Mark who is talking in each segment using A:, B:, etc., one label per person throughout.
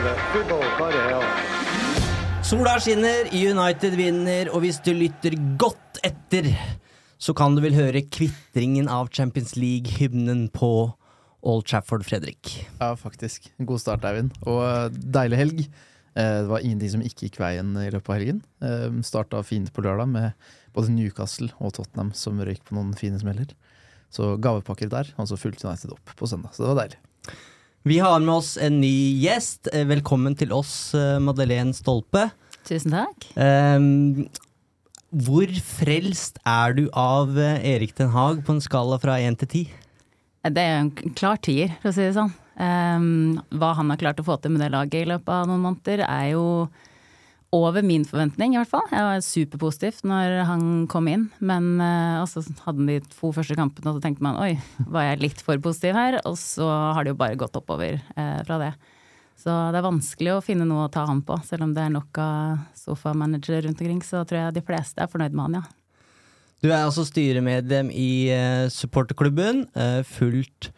A: Believe. Football, hell.
B: Sola skinner, United vinner, og hvis du lytter godt etter, så kan du vel høre kvitringen av Champions League-hymnen på Old Trafford, Fredrik.
C: Ja, faktisk. God start, Eivind. Og eh, deilig helg. Eh, Det var ingenting som ikke gikk veien i løpet av helgen. Starta fint på lørdag med både Newcastle og Tottenham som røyk på noen fine smeller. Så gavepakker der, og så fulgte United opp på søndag. Så det var deilig.
B: Vi har med oss en ny gjest. Eh, Velkommen til oss, eh, Madeleine Stolpe.
D: Tusen takk.
B: Um, hvor frelst er du av eh, Erik Den Haag på en skala fra én til ti?
D: Det er en klar tier, for å si det sånn. Um, hva han har klart å få til med det laget i løpet av noen måneder, er jo over min forventning, i hvert fall. Jeg var superpositiv når han kom inn, men uh, så hadde han de to første kampene, og så tenkte man oi, var jeg litt for positiv her? Og så har det jo bare gått oppover uh, fra det. Så det er vanskelig å finne noe å ta han på, selv om det er nok av sofamanagere rundt omkring, så tror jeg de fleste er fornøyd med han, ja.
B: Du er altså styremedlem i uh, supporterklubben. Uh, fulgt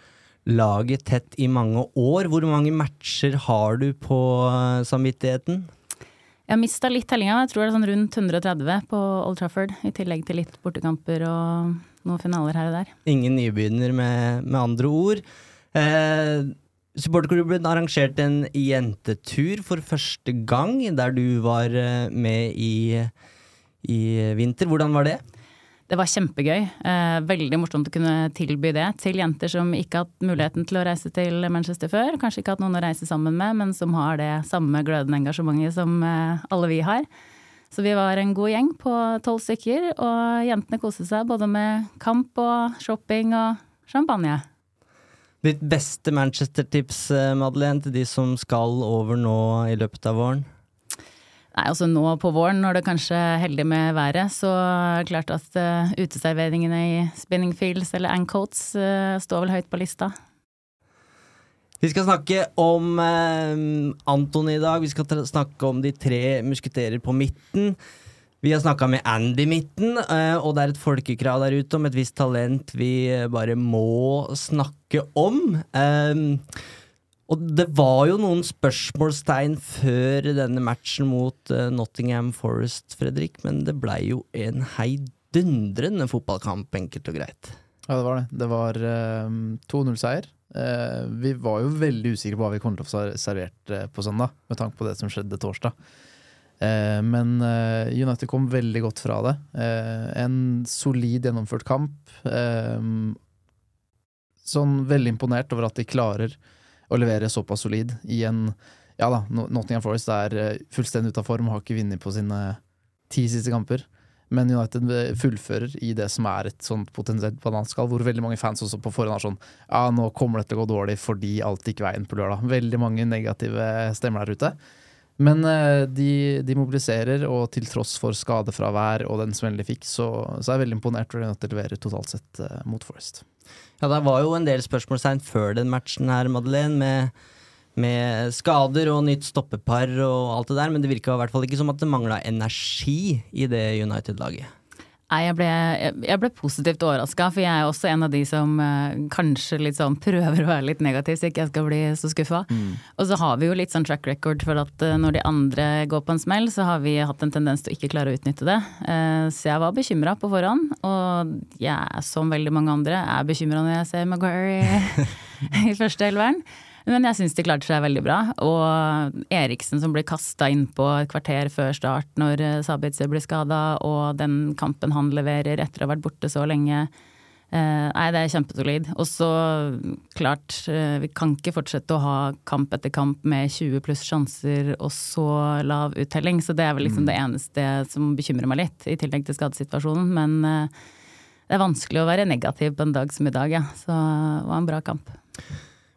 B: laget tett i mange år. Hvor mange matcher har du på eh, samvittigheten?
D: Jeg har mista litt tellinga, jeg tror det er sånn rundt 130 på Old Trafford. I tillegg til litt bortekamper og noen finaler her og der.
B: Ingen nybegynner, med, med andre ord. Eh, supporterklubben arrangerte en jentetur for første gang, der du var eh, med i, i vinter. Hvordan var det?
D: Det var kjempegøy. Eh, veldig morsomt å kunne tilby det til jenter som ikke har hatt muligheten til å reise til Manchester før. Kanskje ikke hatt noen å reise sammen med, men som har det samme glødende engasjementet som eh, alle vi har. Så vi var en god gjeng på tolv stykker, og jentene koste seg både med kamp og shopping og champagne.
B: Ditt beste Manchester-tips, eh, Madeleine, til de som skal over nå i løpet av våren?
D: Nei, altså nå på våren, når det kanskje er heldig med været, så er det klart at uh, uteserveringene i Spinning Fields eller Ancoats uh, står vel høyt på lista.
B: Vi skal snakke om uh, Anton i dag. Vi skal snakke om de tre musketerer på midten. Vi har snakka med Andy midten, eh, og det er et folkekrav der ute om et visst talent vi eh, bare må snakke om. Eh, og det var jo noen spørsmålstegn før denne matchen mot uh, Nottingham Forest, Fredrik, men det blei jo en heidundrende fotballkamp, enkelt og greit.
C: Ja, det var det. Det var uh, 2-0-seier. Uh, vi var jo veldig usikre på hva vi kom til å få ser- servert eh, på søndag, med tanke på det som skjedde torsdag. Eh, men eh, United kom veldig godt fra det. Eh, en solid gjennomført kamp. Eh, sånn veldig imponert over at de klarer å levere såpass solid i en Ja da, Nottingham Forest er eh, fullstendig ute av form, har ikke vunnet på sine ti siste kamper. Men United fullfører i det som er et sånt potensielt bananskall, hvor veldig mange fans også på forhånd er sånn Ja, nå kommer det til å gå dårlig fordi alt gikk veien på lørdag. Veldig mange negative stemmer der ute. Men eh, de, de mobiliserer, og til tross for skadefravær og den smellen de fikk, så, så er jeg veldig imponert over at de leverer totalt sett eh, mot Forest.
B: Ja, det var jo en del spørsmålstegn før den matchen her, Madeleine, med, med skader og nytt stoppepar og alt det der, men det virka i hvert fall ikke som at det mangla energi i det United-laget.
D: Nei, jeg ble, jeg, ble positivt overraska, for jeg er også en av de som eh, kanskje litt sånn prøver å være litt negativ, så ikke jeg skal bli så skuffa. Og så har vi jo litt sånn track record for at eh, når de andre går på en smell, så har vi hatt en tendens til å ikke klare å utnytte det. Eh, så jeg var bekymra på forhånd, og jeg, som veldig mange andre, er bekymra når jeg ser Maguire i, i første elveren. Men jeg syns de klarte seg veldig bra. Og Eriksen som ble kasta innpå et kvarter før start når eh, Sabitzer ble skada, og den kampen han leverer etter å ha vært borte så lenge Eh, nei, det er kjempesolid. Og så, klart, eh, vi kan ikke fortsette å ha kamp etter kamp med 20 pluss sjanser og så lav uttelling. Så det er vel liksom det eneste som bekymrer meg litt, i tillegg til skadesituasjonen. Men det er vanskelig å være negativ på en dag som i dag, ja. Så det var en bra kamp.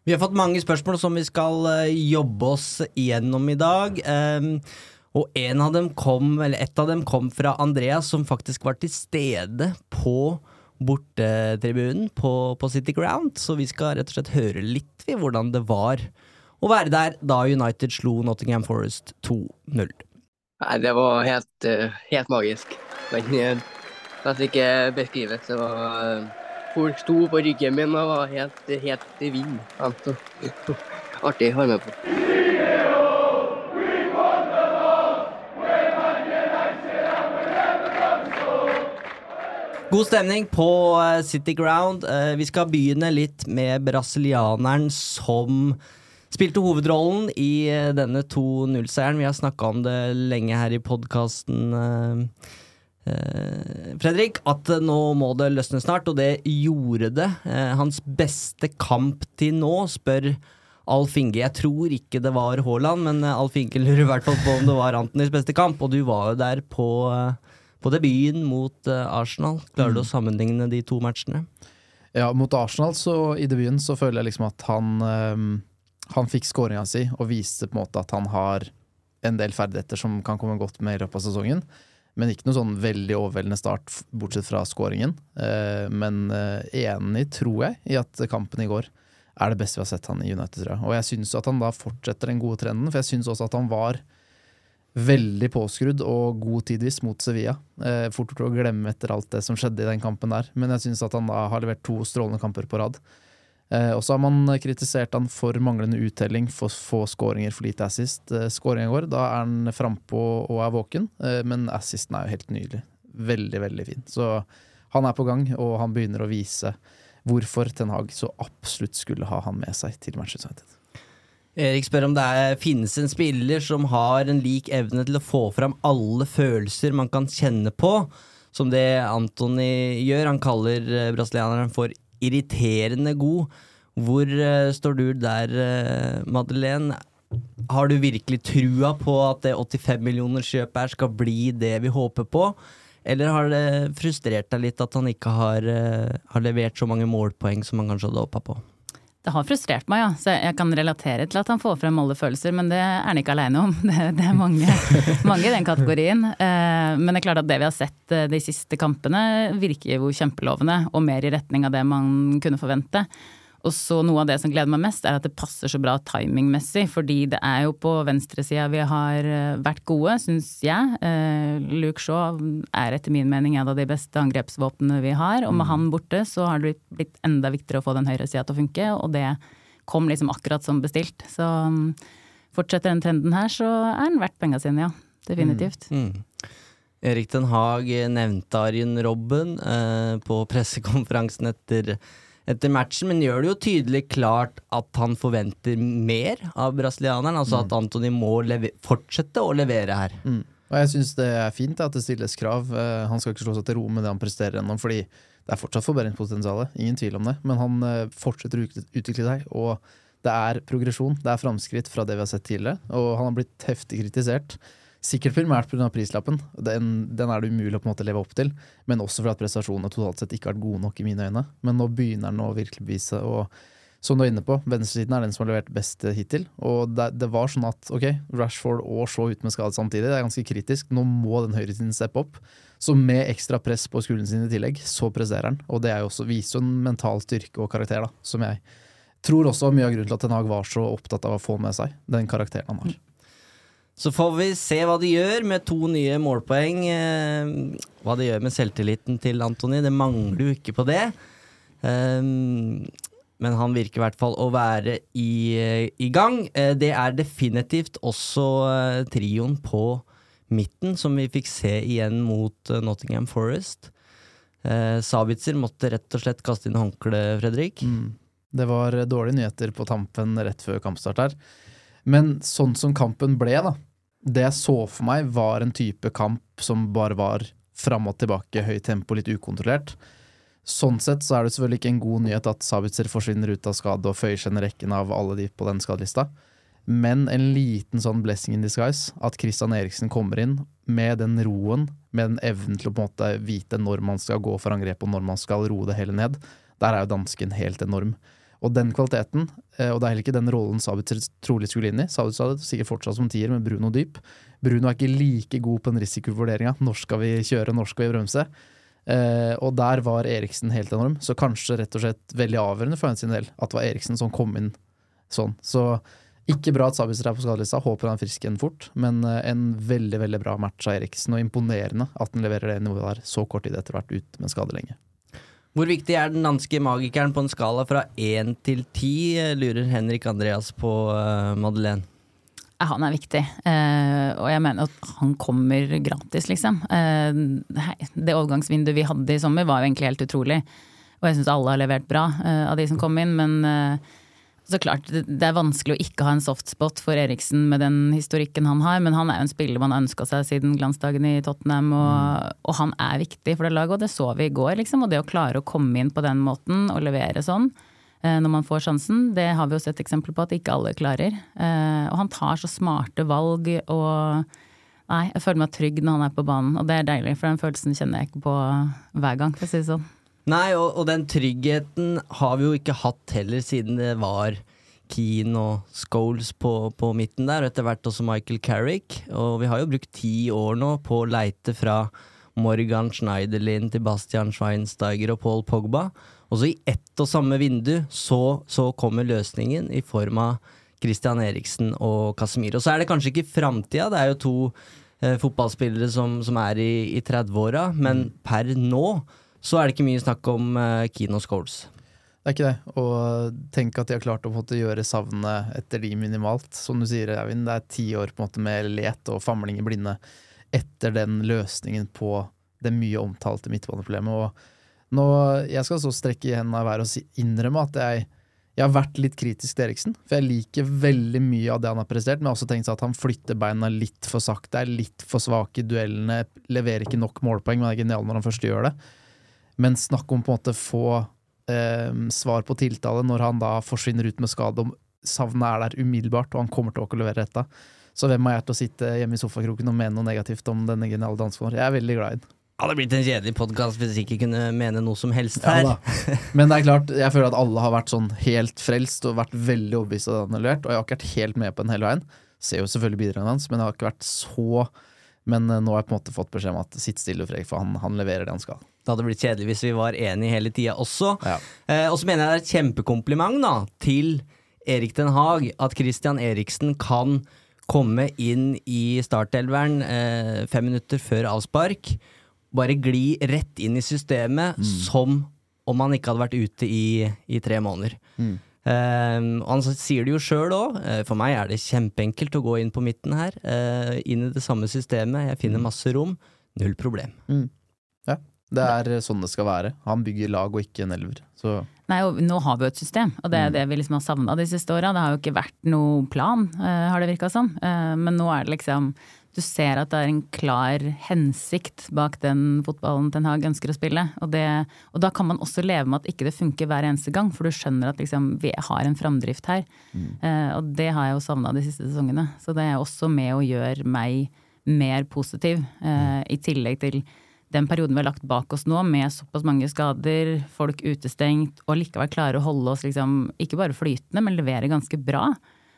B: Vi har fått mange spørsmål som vi skal eh, jobbe oss igjennom i dag. Ehm, og en av dem kom, eller et av dem kom fra Andreas, som faktisk var til stede på bortetribunen på, på City Ground. Så vi skal rett og slett høre litt ved hvordan det var å være der da United slo Nottingham Forest 2-0.
E: Nei, det var helt, eh, helt magisk. Kan nesten ikke beskrives. Det var Folk sto på ryggen min og var helt, helt. Altså, Artig å ha med på.
B: God stemning på eh, City Ground. Eh, Vi skal begynne litt med brasilianeren som spilte hovedrollen i eh, denne 2-0-seieren. Vi har snakka om det lenge her i podkasten. Fredrik, at eh, nå må det løsne snart, og det gjorde det. Eh, Hans beste kamp til nå, spør Alf Inge. Jeg tror ikke det var Haaland, men eh, Alf Inge lurer i hvert fall på om det var Antonys beste kamp, og du var jo der på, eh, på debuten mot eh, Arsenal. Klarer du å sammenligne de to matchene?
C: Ja, mot Arsenal så i debuten så føler jeg liksom at han Han fikk skåringa si og viste på en måte at han har en del ferdigheter som kan komme godt med i løpet av sesongen. Men ikke noe sånn veldig overveldende start, bortsett fra skåringen. Eh, men eh, enig, tror jeg, i at kampen i går er det beste vi har sett han i United, tror jeg. Og jeg syns at han da fortsetter den gode trenden, for jeg syns også at han var veldig påskrudd og god tidvis mot Sevilla. Eh, fort gjort å glemme etter alt det som skjedde i den kampen der. Men jeg syns at han da har levert to strålende kamper på rad. Eh, og så har man kritisert han for manglende uttelling, for få skåringer, for lite assist. Eh, Skåringa går, da er han frampå og er våken, eh, men assisten er jo helt nydelig. Veldig, veldig fin. Så han er på gang, og han begynner å vise hvorfor Ten Hag så absolutt skulle ha han med seg til Manchester United.
B: Erik spør om det er, finnes en spiller som har en lik evne til å få fram alle følelser man kan kjenne på, som det Antony gjør. Han kaller brasilianeren for irriterende god. Hvor uh, står du der, uh, Madeleine? Har du virkelig trua på at det 85 millioner kjøpet her skal bli det vi håper på? Eller har det frustrert deg litt at han ikke har, uh, har levert så mange målpoeng som han kanskje hadde håpa på?
D: Det har frustrert meg, ja. Så jeg kan relatere til at han får frem alle følelser, men det er han ikke aleine om. Det, det er mange, mange i den kategorien. Eh, Men det er klart at det vi har sett eh, de siste kampene, virker jo kjempelovende, og mer i retning av det man kunne forvente. Og så noe av det som gleder meg mest, er at det passer så bra timingmessig. Fordi det er jo på venstresida vi har eh, vært gode, syns jeg. Eh, Luke Shaw er etter min mening en av de beste angrepsvåpnene vi har. Og med han borte så har det blitt enda viktigere å få den høyresida til å funke, og det kom liksom akkurat som bestilt. Så mm, fortsetter den trenden her, så er den verdt penga sine, ja. Definitivt.
B: Mm. Erik Den Haag nevnte Arjen Robben eh, på pressekonferansen etter, etter matchen, men gjør det jo tydelig klart at han forventer mer av brasilianeren. Altså at Antony må fortsette å levere her.
C: Og jeg syns det er fint at det stilles krav. Eh, Han skal ikke slå seg til ro med det han presterer ennå, fordi det er fortsatt forbedringspotensial. Ingen tvil om det. Men han eh, fortsetter å utvikle seg, og det er progresjon. Det er framskritt fra det vi har sett tidligere, og han har blitt heftig kritisert. Sikkert primært pga. prislappen, den, den er det umulig å på en måte leve opp til. Men også fordi at prestasjonene totalt sett ikke har vært gode nok i mine øyne. Men nå begynner den å virkelig bevise, og som du er inne på, venstresiden er den som har levert best hittil. Og det, det var sånn at ok, Rashford og Shaw ut med skade samtidig, det er ganske kritisk. Nå må den høyresiden steppe opp. Så med ekstra press på skuldrene sine i tillegg, så presterer han. Og det er jo også, viser jo en mental styrke og karakter, da, som jeg tror også var mye av grunnen til at Ten Hag var så opptatt av å få med seg den karakteren han har.
B: Så får vi se hva de gjør med to nye målpoeng. Eh, hva de gjør med selvtilliten til Antony. Det mangler jo ikke på det. Eh, men han virker i hvert fall å være i, i gang. Eh, det er definitivt også eh, trioen på midten som vi fikk se igjen mot eh, Nottingham Forest. Eh, Sabitzer måtte rett og slett kaste inn håndkleet, Fredrik.
C: Det var dårlige nyheter på tampen rett før kampstart her. Men sånn som kampen ble, da. Det jeg så for meg, var en type kamp som bare var fram og tilbake, høyt tempo, litt ukontrollert. Sånn sett så er det selvfølgelig ikke en god nyhet at Sabitzer forsvinner ut av skade og føyer seg inn rekken av alle de på den skadelista, men en liten sånn blessing in disguise at Christian Eriksen kommer inn med den roen, med den evnen til å på en måte vite når man skal gå for angrep og når man skal roe det hele ned. Der er jo dansken helt enorm. Og den kvaliteten, eh, og det er heller ikke den rollen Sabitzer trolig skulle inn i. Sabitzer hadde sikkert fortsatt som tier med Bruno dyp. Bruno er ikke like god på den risikovurderinga. Når skal vi kjøre, når skal vi bremse? Eh, og der var Eriksen helt enorm, så kanskje rett og slett veldig avgjørende for hans del at det var Eriksen som kom inn sånn. Så ikke bra at Sabitzer er på skadelista, håper han er frisk igjen fort, men eh, en veldig veldig bra match av Eriksen, og imponerende at han leverer det nivået der så kort tid etter å ha vært ute med skade lenge.
B: Hvor viktig er den danske magikeren på en skala fra én til ti, lurer Henrik Andreas på uh, Madeleine.
D: Han er viktig, eh, og jeg mener at han kommer gratis, liksom. Eh, det overgangsvinduet vi hadde i sommer var jo egentlig helt utrolig. Og jeg syns alle har levert bra eh, av de som kom inn, men eh, så klart, det, er vanskelig å ikke ha en softspot for Eriksen med den historikken han har, men han er jo en spiller man har ønska seg siden glansdagen i Tottenham, og, og, han er viktig for det laget, og det så vi i går, liksom. Og det å klare å komme inn på den måten og levere sånn, Eh, når man får sjansen. Det har vi jo sett eksempler på at ikke alle klarer. Eh, og han tar så smarte valg og Nei, jeg føler meg trygg når han er på banen, og det er deilig, for den følelsen kjenner jeg ikke på hver gang, for å si det sånn.
B: Nei, og, og, den tryggheten har vi jo ikke hatt heller siden det var Keane og Scholes på, på, midten der, og etter hvert også Michael Carrick. Og vi har jo brukt ti år nå på å leite fra Morgan Schneiderlin til Bastian Schweinsteiger og Paul Pogba. Og så i ett og samme vindu så, så kommer løsningen i form av Christian Eriksen og Casemiro. Så er det kanskje ikke framtida, det er jo to eh, fotballspillere som, som, er i, i 30-åra, men per nå så er det ikke mye snakk om eh, Kino Scholes.
C: Det er ikke det. Og tenk at de har klart å måte, gjøre savnet etter de minimalt. Som du sier, Eivind, det er ti år på en måte med let og famling i blinde etter den løsningen på det mye omtalte midtbaneproblemet. Og nå, jeg skal så strekke hendene i været og innrømme at jeg, jeg, har vært litt kritisk til Eriksen. For jeg liker veldig mye av det han har prestert, men jeg har også tenkt at han flytter beina litt for sakte, er litt for svak i duellene, leverer ikke nok målpoeng, men er genial når han først gjør det. Men snakk om på en måte få eh, svar på tiltale når han da forsvinner ut med skade, og savnet er der umiddelbart, og han kommer til å levere dette. Så hvem har jeg til å sitte hjemme i sofakroken og mene noe negativt om denne geniale dansen Jeg er veldig glad i den
B: hadde blitt en kjedelig podkast hvis jeg ikke kunne mene noe som helst her.
C: Ja, Men det er klart, jeg føler at alle har vært sånn helt frelst og vært veldig overbevist av det han har levert, og jeg har ikke vært helt med på den hele veien. Ser jo selvfølgelig bidragene hans, men jeg har ikke vært så Men eh, nå har jeg på en måte fått beskjed om at sitt stille, Fredrik, for han, han, leverer det han skal.
B: Det hadde blitt kjedelig hvis vi var enige hele tida også. Ja. Eh, og så mener jeg det er et kjempekompliment da, til Erik Den Haag at Christian Eriksen kan komme inn i startelveren eh, fem minutter før avspark bare gli rett inn i systemet mm. som om han ikke hadde vært ute i, i tre måneder. Mm. Uh, han sier det jo sjøl òg. Uh, for meg er det kjempeenkelt å gå inn på midten her. Uh, inn i det samme systemet. Jeg finner mm. masse rom. Null problem.
C: Mm. Ja, det er sånn det skal være. Han bygger lag og ikke en elver. Så.
D: Nei, og Nå har vi jo et system, og det er mm. det vi liksom har savna de siste åra. Det har jo ikke vært noen plan, uh, har det virka som. men nå er det liksom du ser at det er en klar hensikt bak den fotballen Ten Hag ønsker å spille. Og, det, og, da kan man også leve med at ikke det funker hver eneste gang, for du skjønner at liksom, vi har en framdrift her. Mm. Eh, og det har jeg jo savna de siste sesongene. Så det er også med å gjøre meg mer positiv, eh, i tillegg til den perioden vi har lagt bak oss nå, med såpass mange skader, folk utestengt, og likevel klare å holde oss liksom, ikke bare flytende, men levere ganske bra.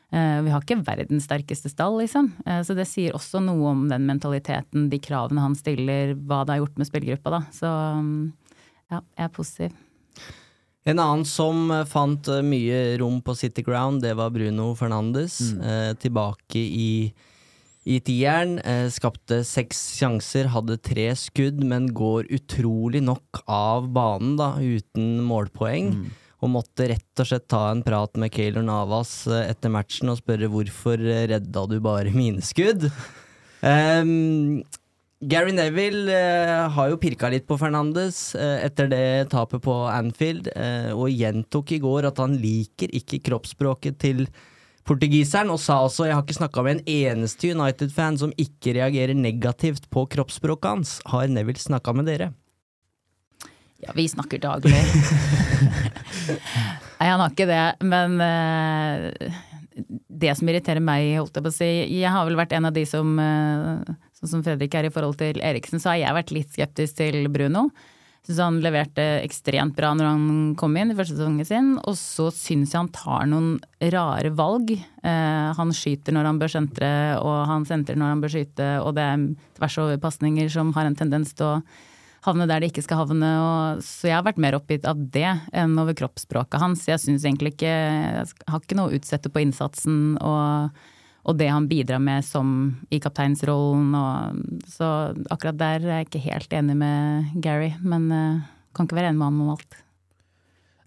D: Eh, vi har ikke verdens sterkeste stall, liksom. Eh, så det sier også noe om den mentaliteten, de kravene han stiller, hva det har gjort med spillergruppa, da. Så mm, ja, jeg er positiv.
B: En annen som fant eh, mye rom på City Ground, det var Bruno Fernandes. Mm. Eh, tilbake i, i tieren. Eh, skapte seks sjanser, hadde tre skudd, men går utrolig nok av banen, da, uten målpoeng. Mm og måtte rett og slett ta en prat med Keylor Navas eh, etter matchen og spørre hvorfor eh, redda du bare mine skudd. Um, Gary Neville eh, har jo pirka litt på Fernandes eh, etter det tapet på Anfield, eh, og gjentok i går at han liker ikke kroppsspråket til portugiseren, og sa også 'jeg har ikke snakka med en eneste United-fan som ikke reagerer negativt på kroppsspråket hans'. Har Neville snakka med dere?
D: Ja, vi snakker daglig. Nei, han har ikke det. Men uh det som irriterer meg, holdt jeg på å si Jeg har vel vært en av de som eh, Sånn som Fredrik er i forhold til Eriksen, så har jeg vært litt skeptisk til Bruno. Syns han leverte ekstremt bra når han kom inn i første sesongen sin. Og så syns jeg han tar noen rare valg. Eh, han skyter når han bør sentre, og han sentrer når han bør skyte. Og det er tvers over pasninger som har en tendens til å havne der de ikke skal havne. Og, så jeg har vært mer oppgitt av det enn over kroppsspråket hans. Jeg syns egentlig ikke Jeg har ikke noe å utsette på innsatsen. og og det han bidrar med som i kapteinsrollen. Og, så akkurat der er jeg ikke helt enig med Gary, men uh, kan ikke være enig med han om alt.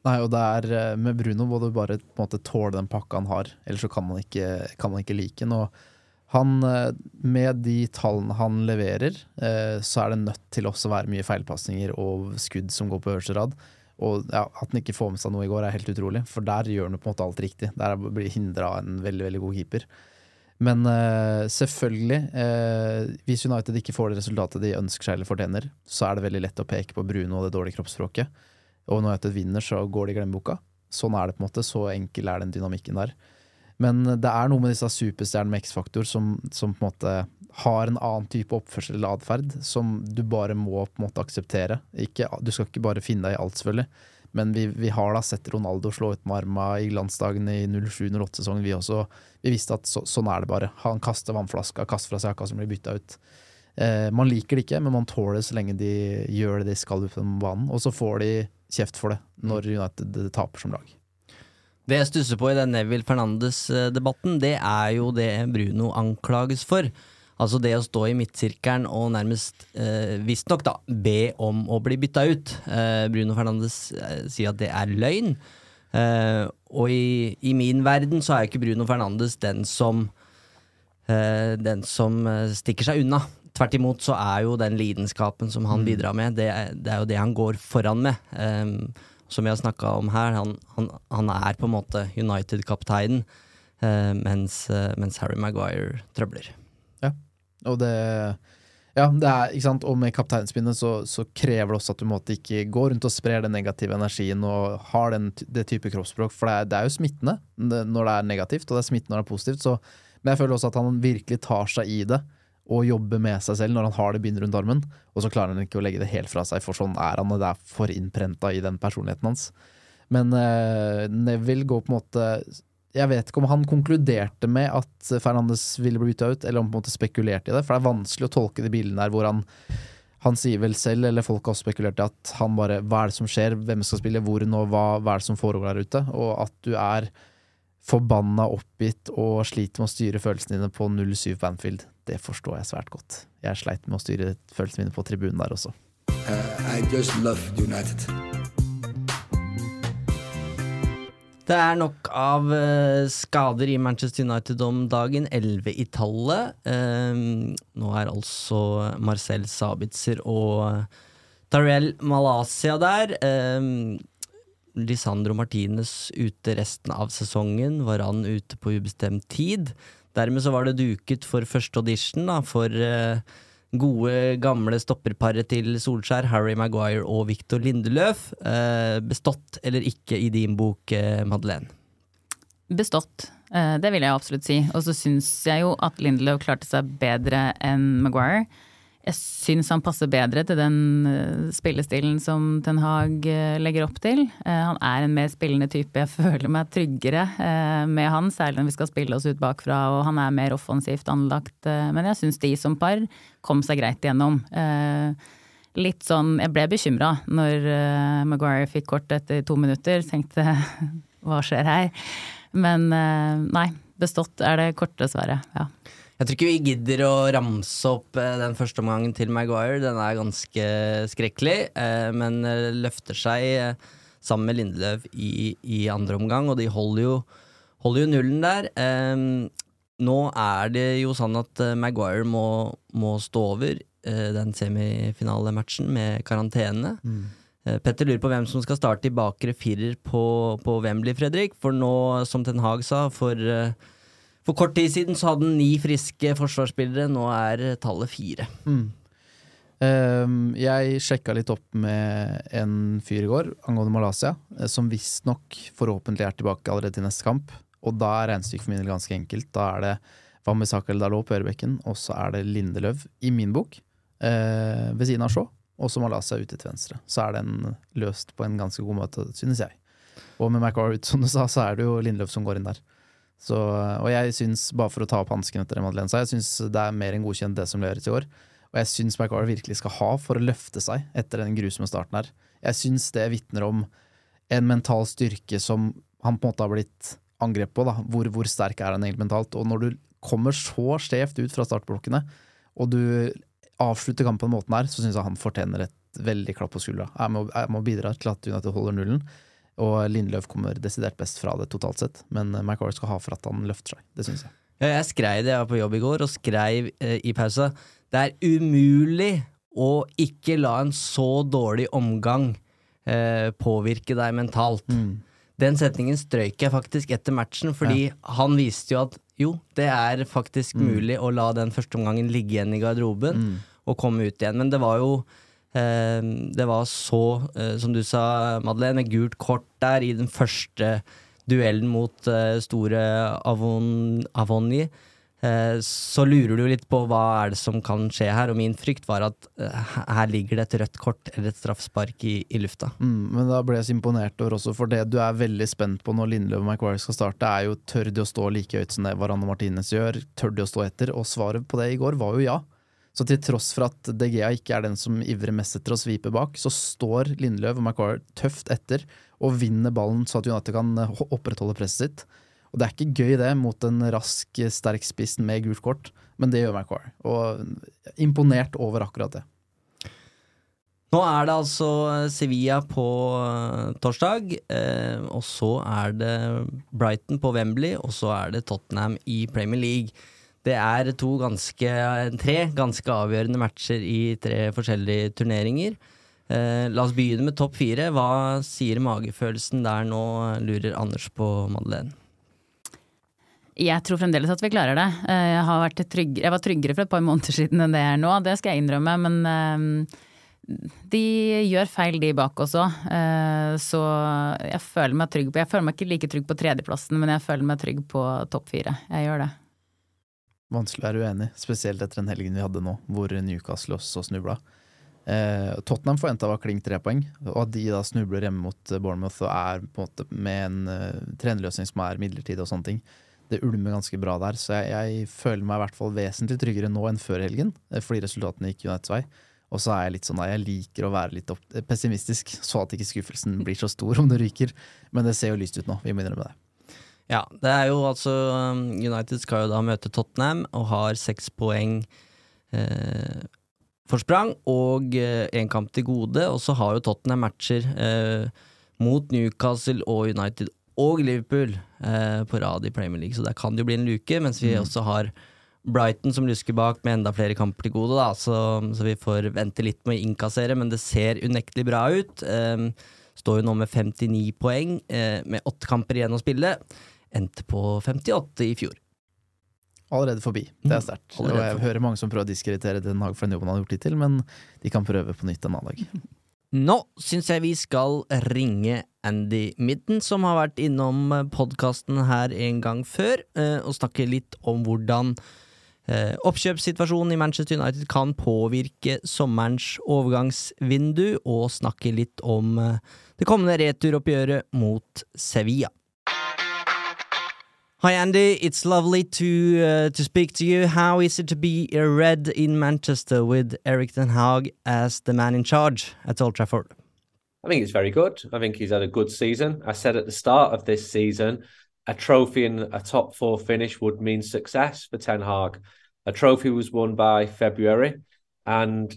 C: Nei, og det er eh, med Bruno må du bare på en måte tåle den pakka han har, ellers så kan man ikke, kan man ikke like den. Og han, eh, med de tallene han leverer, så er det nødt til også å være mye feilpasninger og skudd som går på øverste rad. Og ja, At han ikke får med seg noe i går, er helt utrolig, for der gjør han på en måte alt riktig. Der blir hindra en veldig veldig god keeper. Men uh, selvfølgelig, uh, hvis United ikke får det resultatet de ønsker seg eller fortjener, så er det veldig lett å peke på Bruno og det dårlige kroppsspråket. Og når United vinner, så går de i glemmeboka. Sånn er det på en måte. Så enkel er den dynamikken der. Men det er noe med disse superstjernene med X-faktor som, som, på en måte har en annen type oppførsel eller atferd, som du bare må på en måte akseptere. Ikke, du skal ikke bare finne deg i alt, selvfølgelig. Men vi, vi, har da sett Ronaldo slå ut med arma i glansdagene i 07-08-sesongen, vi også. Vi visste at så, sånn er det bare. Han kaster vannflaska, kaster fra seg jakka som blir bytta ut. Eh, man liker det ikke, men man tåler det så lenge de gjør det de skal på banen. Og så får de kjeft for det når United taper som lag.
B: Det jeg stusser på i den Neville Fernandes-debatten, det er jo det Bruno anklages for. Altså det å stå i midtsirkelen og nærmest, eh, visstnok da, be om å bli bytta ut. Eh, Bruno Fernandes eh, sier at det er løgn. Eh, og i, i, min verden så er ikke Bruno Fernandes den som eh, Den som eh, stikker seg unna. Tvert imot så er jo den lidenskapen som han mm. bidrar med, det, det, er jo det han går foran med. Eh, som vi har snakka om her, han, han, han, er på en måte United-kapteinen, mens, mens Harry Maguire trøbler.
C: Og det ja, det er, ikke sant? og med kapteinspinnet så, så, krever det også at du måtte ikke gå rundt og sprer den negative energien og har den, det type kroppsspråk, for det er, det er jo smittende når det er negativt, og det er smittende når det er positivt. Så, men jeg føler også at han virkelig tar seg i det og jobber med seg selv når han har det bind rundt armen, og så klarer han ikke å legge det helt fra seg, for sånn er han, og det er for innprenta i den personligheten hans. Men eh, Neville går på en måte jeg vet ikke om han konkluderte med at Fernandes ville bli bytta ut, eller om han på en måte spekulerte i det. For det er vanskelig å tolke de bildene der hvor han han sier vel selv, eller folk har spekulert i, at han bare Hva er det som skjer? Hvem skal spille? Hvor nå? Hva, hva er det som foregår der ute? Og at du er forbanna oppgitt og sliter med å styre følelsene dine på 07 Banfield, det forstår jeg svært godt. Jeg sleit med å styre følelsene mine på tribunen der også. Uh, I just love United.
B: Det er nok av uh, skader i Manchester United om dagen. Elleve i tallet. Um, nå er altså Marcel Sabitzer og Tarell Malaysia der. Um, Lisandro Martinez ute resten av sesongen. Varan ute på ubestemt tid. Dermed så var det duket for første audition da, for uh, gode, gamle stopperparet til Solskjær, Harry Maguire og Victor Lindeløf. Eh, bestått eller ikke i din bok, eh, Madeleine?
D: Bestått, eh, det vil jeg absolutt si. Og så syns jeg jo at Lindeløf klarte seg bedre enn Maguire. Jeg syns han passer bedre til den eh, spillestilen som Ten Hag eh, legger opp til. Eh, han er en mer spillende type. Jeg føler meg tryggere med han, særlig når vi skal spille oss ut bakfra, og han er mer offensivt anlagt. Men jeg syns de som par kom seg greit igjennom. Litt sånn Jeg ble bekymra når Maguire fikk kort etter to minutter. Tenkte hva skjer her? Men nei, bestått er det korte svaret. Ja.
B: Jeg tror ikke vi gidder å ramse opp eh, den første omgangen til Maguire. Den er ganske skrekkelig, eh, men eh, løfter seg sammen med Lindeløv i, i andre omgang, og de holder jo, holder jo nullen der. Nå er det jo sånn at Maguire må, må stå over den semifinalematchen med karantene. Mm. Petter lurer på hvem som skal starte i bakre firer på, på Wembley, Fredrik. For nå, som Ten Hag sa, for for kort tid siden så hadde han ni friske forsvarsspillere, nå er tallet fire. Mm.
C: Ehm, jeg sjekka litt opp med en fyr i går angående Malaysia, eh, som visstnok forhåpentlig er tilbake allerede til neste kamp. Og da er regnestykket for min del ganske enkelt. Da er det Wambisaka eller Dalot på ørebekken, og så er det Lindeløv, i min bok, eh, ved siden av Shaw. Og så Malaysia ute til venstre. Så er den løst på en ganske god måte, synes jeg. Og med McCarr ut, som du sa, så er det jo Lindeløv som går inn der. Så, og jeg syns, bare for å ta opp hansken etter det Madeleine sa, jeg syns det er mer enn godkjent det som leveres i år. Og jeg syns McCarr virkelig skal ha for å løfte seg etter den grusomme starten her. Jeg syns det vitner om en mental styrke som han på en måte har blitt angrepet på. da. Hvor, hvor sterk er han egentlig mentalt? Og når du kommer så skjevt ut fra startblokkene, og du avslutter kampen på den måten her, så syns jeg han fortjener et veldig klapp på skuldra. Jeg må, jeg må bidra til at United holder nullen. Og Lindløf kommer desidert best fra det totalt sett, men McCarr skal ha for at han løfter seg. Det syns jeg.
B: Ja, jeg skrev det, jeg var på jobb i går, og skrev eh, i pausa Det er umulig å ikke la en så dårlig omgang eh, påvirke deg mentalt. Den setningen strøyk jeg faktisk etter matchen, fordi han viste jo at jo, det er faktisk mulig å la den første omgangen ligge igjen i garderoben og komme ut igjen. Men det var jo eh, Det var så, eh, som du sa, Madeleine, gult kort der i den første duellen mot eh, store Avon, Avonji. Eh, så lurer du litt på hva er det som kan skje her, og min frykt var at her ligger det et rødt kort eller et straffespark i, i lufta.
C: Mm, men da ble jeg så imponert over også, for det du er veldig spent på når Lindløv og McQuarrie skal starte, er jo tør de å stå like høyt som det Varane Martinez gjør, tør de å stå etter? Og svaret på det i går var jo ja. Så til tross for at De Gea ikke er den som ivrer mest etter å svipe bak, så står Lindløv og McQuarrie tøft etter og vinner ballen så at United kan eh, opprettholde presset sitt. Og det er ikke gøy det mot en rask, sterk spiss med gult kort, men det gjør McQuarrie. Og imponert over akkurat det.
B: Nå er det altså Sevilla på eh, torsdag, eh, og så er det Brighton på Wembley, og så er det Tottenham i Premier League. Det er to ganske, tre ganske avgjørende matcher i tre forskjellige turneringer. Eh, la oss begynne med topp fire. Hva sier magefølelsen der nå, lurer Anders på Madeleine?
D: Jeg tror fremdeles at vi klarer det. Eh, Jeg, trygg, jeg var tryggere for et par måneder siden enn det er nå, det skal jeg innrømme. Men eh, de gjør feil, de bak også. Eh, Så jeg føler meg trygg på Jeg føler meg ikke like trygg på tredjeplassen, men jeg føler meg trygg på topp fire. Jeg gjør det.
C: Vanskelig å være uenig, spesielt etter den helgen vi hadde nå, hvor Newcastle også snubla. Eh, Tottenham forventa var klink tre poeng, og at de da snubler hjemme mot Bournemouth og er på en måte med en uh, trenerløsning som er midlertidig og sånne ting, det ulmer ganske bra der. Så jeg, jeg føler meg i hvert fall vesentlig tryggere nå enn før helgen, eh, fordi resultatene gikk Uniteds vei. Og så er jeg litt sånn, jeg liker å være litt pessimistisk, så at ikke skuffelsen blir så stor om det ryker. Men det ser jo lyst ut nå, vi må innrømme det.
B: Ja, det er jo altså um, United skal jo da møte Tottenham og har seks poeng eh, forsprang og én kamp til gode. Og så har jo Tottenham matcher eh, mot Newcastle og United og Liverpool eh, på rad i Premier League, så der kan det jo bli en luke. Mens vi også har Brighton som lusker bak med enda flere kamper til gode, da, så, så vi får vente litt med å innkassere, men det ser unektelig bra ut. Eh, står jo nå med 59 poeng, eh, med åtte kamper igjen å spille. Endte på 58 i fjor.
C: Allerede forbi. Det er
B: Mm,
C: sterkt.
B: Mm,
C: Og jeg
B: forbi.
C: hører mange som prøver å diskreditere Den Haag for den jobben han har gjort hittil, men de kan prøve på nytt en annen dag.
B: Nå syns jeg vi skal ringe Andy Midden, som har vært innom podkasten her en gang før, eh, og snakke litt om hvordan eh, oppkjøpssituasjonen i Manchester United kan påvirke sommerens overgangsvindu, og snakke litt om eh, det kommende returoppgjøret mot Sevilla. Hi Andy, it's lovely to uh, to speak to you. How is it to be a red in Manchester with Eric Ten Hag as the man in charge at Old Trafford?
F: I think it's very good. I think he's had a good season. I said at the start of this season, a trophy and a top four finish would mean success for Ten Hag. A trophy was won by February, and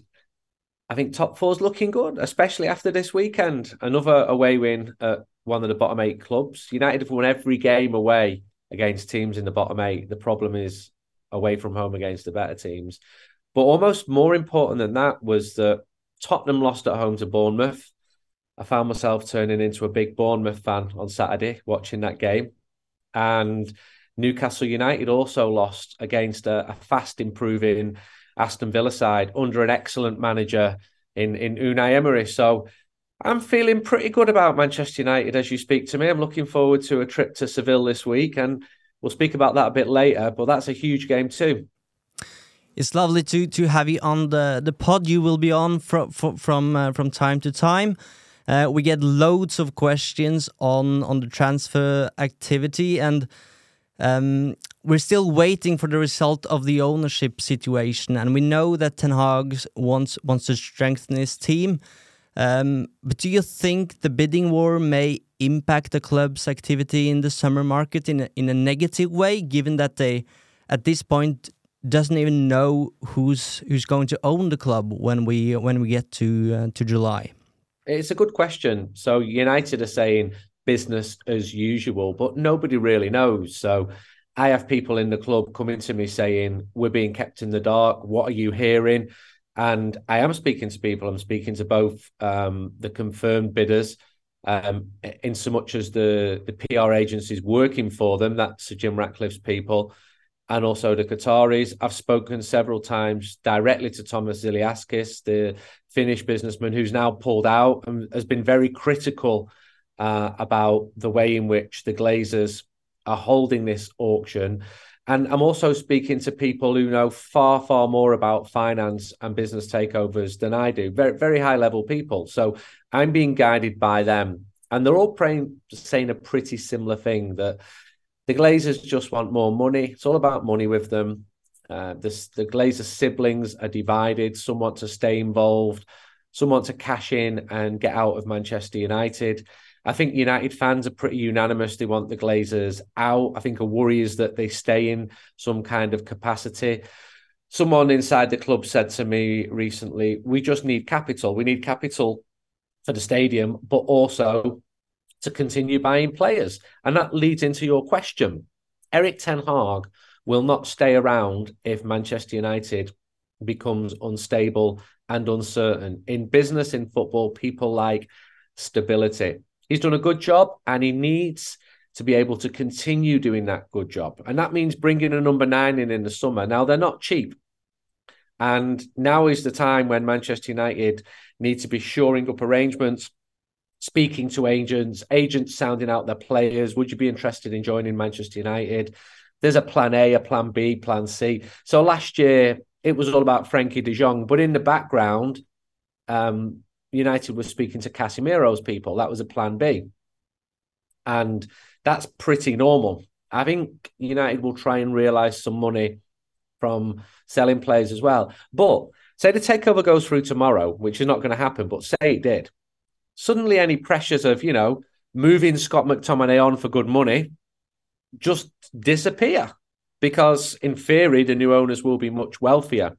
F: I think top four's looking good, especially after this weekend. Another away win at one of the bottom eight clubs. United have won every game away against teams in the bottom eight. The problem is away from home against the better teams. But almost more important than that was that Tottenham lost at home to Bournemouth. I found myself turning into a big Bournemouth fan on Saturday watching that game. And Newcastle United also lost against a, a fast improving Aston Villa side under an excellent manager in in Unai Emery. So I'm feeling pretty good about Manchester United as you speak to me. I'm looking forward to a trip to Seville this week, and we'll speak about that a bit later. But that's a huge game too.
B: It's lovely to to have you on the the pod. You will be on from from uh, from time to time. Uh, we get loads of questions on on the transfer activity, and um, we're still waiting for the result of the ownership situation. And we know that Ten Hag wants wants to strengthen his team. Um, but do you think the bidding war may impact the club's activity in the summer market in a, in a negative way, given that they, at this point, doesn't even know who's who's going to own the club when we when we get to uh, to July?
F: It's a good question. So United are saying business as usual, but nobody really knows. So I have people in the club coming to me saying we're being kept in the dark. What are you hearing? And I am speaking to people. I'm speaking to both um, the confirmed bidders, um, in so much as the the PR agencies working for them. That's Sir Jim Ratcliffe's people, and also the Qataris. I've spoken several times directly to Thomas Ziliaskis, the Finnish businessman who's now pulled out and has been very critical uh, about the way in which the Glazers are holding this auction and I'm also speaking to people who know far, far more about finance and business takeovers than I do. Very, very high level people. So I'm being guided by them. And they're all praying, saying a pretty similar thing that the Glazers just want more money. It's all about money with them. Uh, the, the Glazer siblings are divided. Some want to stay involved. Some want to cash in and get out of Manchester United. I think United fans are pretty unanimous. They want the Glazers out. I think a worry is that they stay in some kind of capacity. Someone inside the club said to me recently, we just need capital. We need capital for the stadium, but also to continue buying players. And that leads into your question. Eric Ten Hag will not stay around if Manchester United becomes unstable and uncertain. In business, in football, people like stability he's done a good job and he needs to be able to continue doing that good job. And that means bringing a number nine in in the summer. Now, they're not cheap. And now is the time when Manchester United need to be shoring up arrangements, speaking to agents, agents sounding out their players. Would you be interested in joining Manchester United? There's a plan A, a plan B, plan C. So last year, it was all about Frankie de Jong. But in the background, um, United was speaking to Casemiro's people. That was a plan B. And that's pretty normal. I think United will try and realise some money from selling players as well. But say the takeover goes through tomorrow, which is not going to happen, but say it did. Suddenly, any pressures of, you know, moving Scott McTominay on for good money just disappear because, in theory, the new owners will be much wealthier.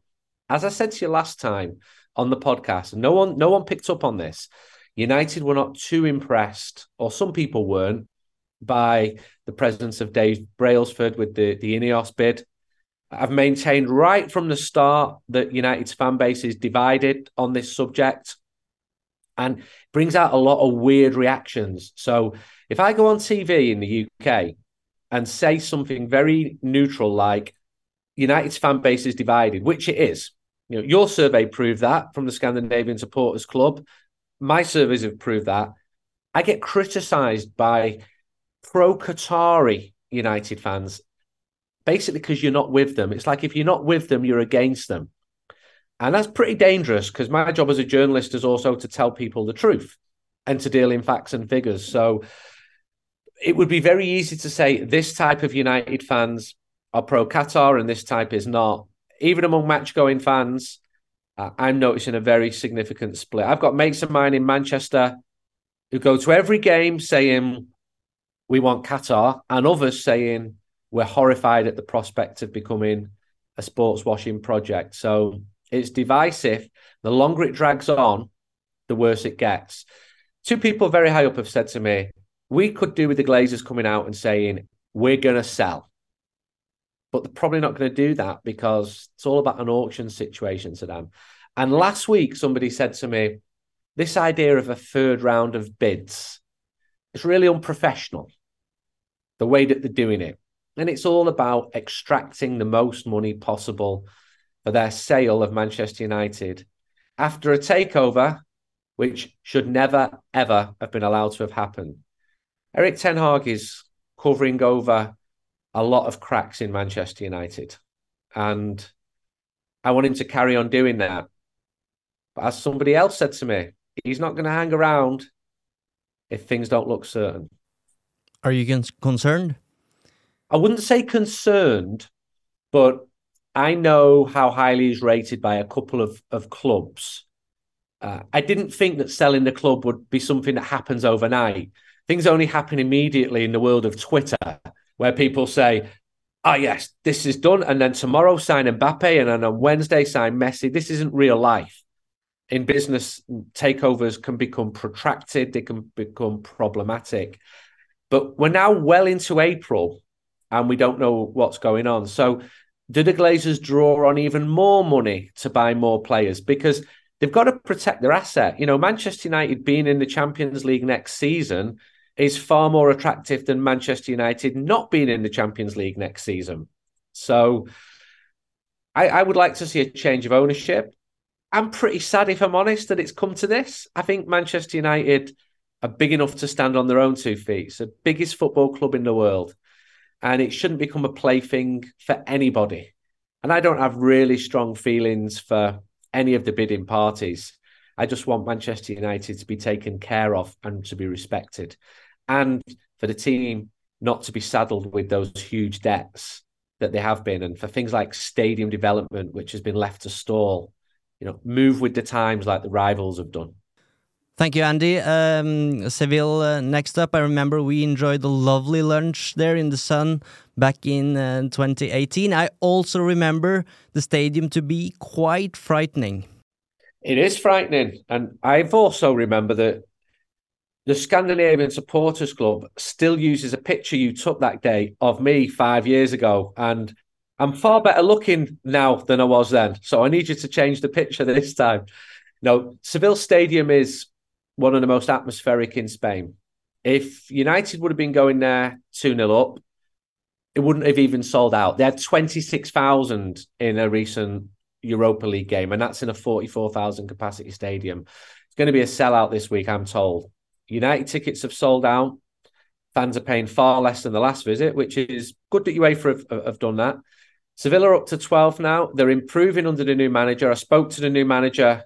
F: As I said to you last time, on the podcast. No one, no one picked up on this. United were not too impressed, or some people weren't, by the presence of Dave Brailsford with the, the Ineos bid. I've maintained right from the start that United's fan base is divided on this subject and brings out a lot of weird reactions. So if I go on TV in the UK and say something very neutral like United's fan base is divided, which it is, you know, your survey proved that from the Scandinavian Supporters Club. My surveys have proved that. I get criticised by pro Qatari United fans, basically because you're not with them. It's like if you're not with them, you're against them. And that's pretty dangerous because my job as a journalist is also to tell people the truth and to deal in facts and figures. So it would be very easy to say this type of United fans are pro Qatar and this type is not even among match going fans, uh, I'm noticing a very significant split. I've got mates of mine in Manchester who go to every game saying we want Qatar, and others saying we're horrified at the prospect of becoming a sports washing project. So it's divisive. The longer it drags on, the worse it gets. Two people very high up have said to me, we could do with the Glazers coming out and saying, we're going to sell but they're probably not going to do that because it's all about an auction situation to them. And last week, somebody said to me, this idea of a third round of bids is really unprofessional, the way that they're doing it. And it's all about extracting the most money possible for their sale of Manchester United after a takeover which should never, ever have been allowed to have happened. Eric Ten Hag is covering over a lot of cracks in Manchester United. And I want him to carry on doing that. But as somebody else said to me, he's not going to hang around if things don't look certain.
B: Are you concerned?
F: I wouldn't say concerned, but I know how highly he's rated by a couple of, of clubs. Uh, I didn't think that selling the club would be something that happens overnight. Things only happen immediately in the world of Twitter, where people say, oh, yes, this is done. And then tomorrow sign Mbappe, and then on Wednesday sign Messi. This isn't real life. In business, takeovers can become protracted, they can become problematic. But we're now well into April and we don't know what's going on. So, do the Glazers draw on even more money to buy more players? Because they've got to protect their asset. You know, Manchester United being in the Champions League next season is far more attractive than Manchester United not being in the Champions League next season. So I, I, would like to see a change of ownership. I'm pretty sad, if I'm honest, that it's come to this. I think Manchester United are big enough to stand on their own two feet. It's the biggest football club in the world. And it shouldn't become a plaything for anybody. And I don't have really strong feelings for any of the bidding parties. I just want Manchester United to be taken care of and to be respected and for the team not to be saddled with those huge debts that they have been, and for things like stadium development, which has been left to stall, you know, move with the times like the rivals have done.
B: Thank you, Andy. Um, Seville, uh, next up. I remember we enjoyed the lovely lunch there in the sun back in uh, 2018. I also remember the stadium to be quite frightening.
F: It is frightening. And I've also remember that the Scandinavian Supporters Club still uses a picture you took that day of me five years ago. And I'm far better looking now than I was then. So I need you to change the picture this time. No, Seville Stadium is one of the most atmospheric in Spain. If United would have been going there 2 0 up, it wouldn't have even sold out. They had 26,000 in a recent Europa League game, and that's in a 44,000 capacity stadium. It's going to be a sellout this week, I'm told. United tickets have sold out. Fans are paying far less than the last visit, which is good that UEFA have, have done that. Sevilla are up to 12 now. They're improving under the new manager. I spoke to the new manager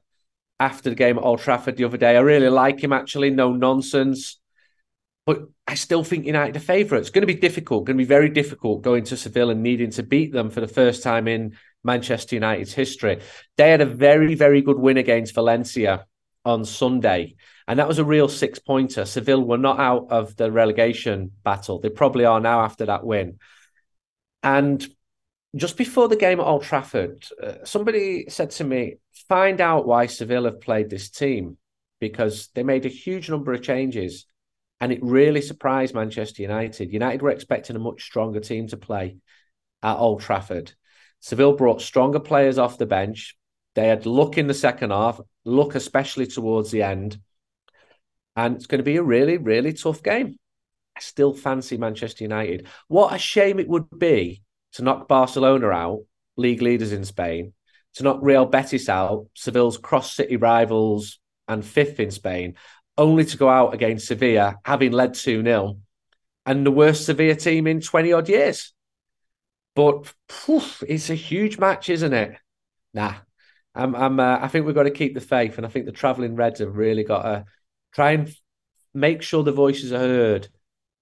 F: after the game at Old Trafford the other day. I really like him, actually. No nonsense. But I still think United are favourites. It's going to be difficult, going to be very difficult going to Seville and needing to beat them for the first time in Manchester United's history. They had a very, very good win against Valencia on Sunday. And that was a real six pointer. Seville were not out of the relegation battle. They probably are now after that win. And just before the game at Old Trafford, uh, somebody said to me, find out why Seville have played this team because they made a huge number of changes and it really surprised Manchester United. United were expecting a much stronger team to play at Old Trafford. Seville brought stronger players off the bench. They had luck in the second half, luck especially towards the end. And it's going to be a really, really tough game. I still fancy Manchester United. What a shame it would be to knock Barcelona out, league leaders in Spain, to knock Real Betis out, Seville's cross city rivals and fifth in Spain, only to go out against Sevilla, having led 2 0, and the worst Sevilla team in 20 odd years. But poof, it's a huge match, isn't it? Nah, I'm, I'm, uh, I think we've got to keep the faith, and I think the travelling Reds have really got to try and make sure the voices are heard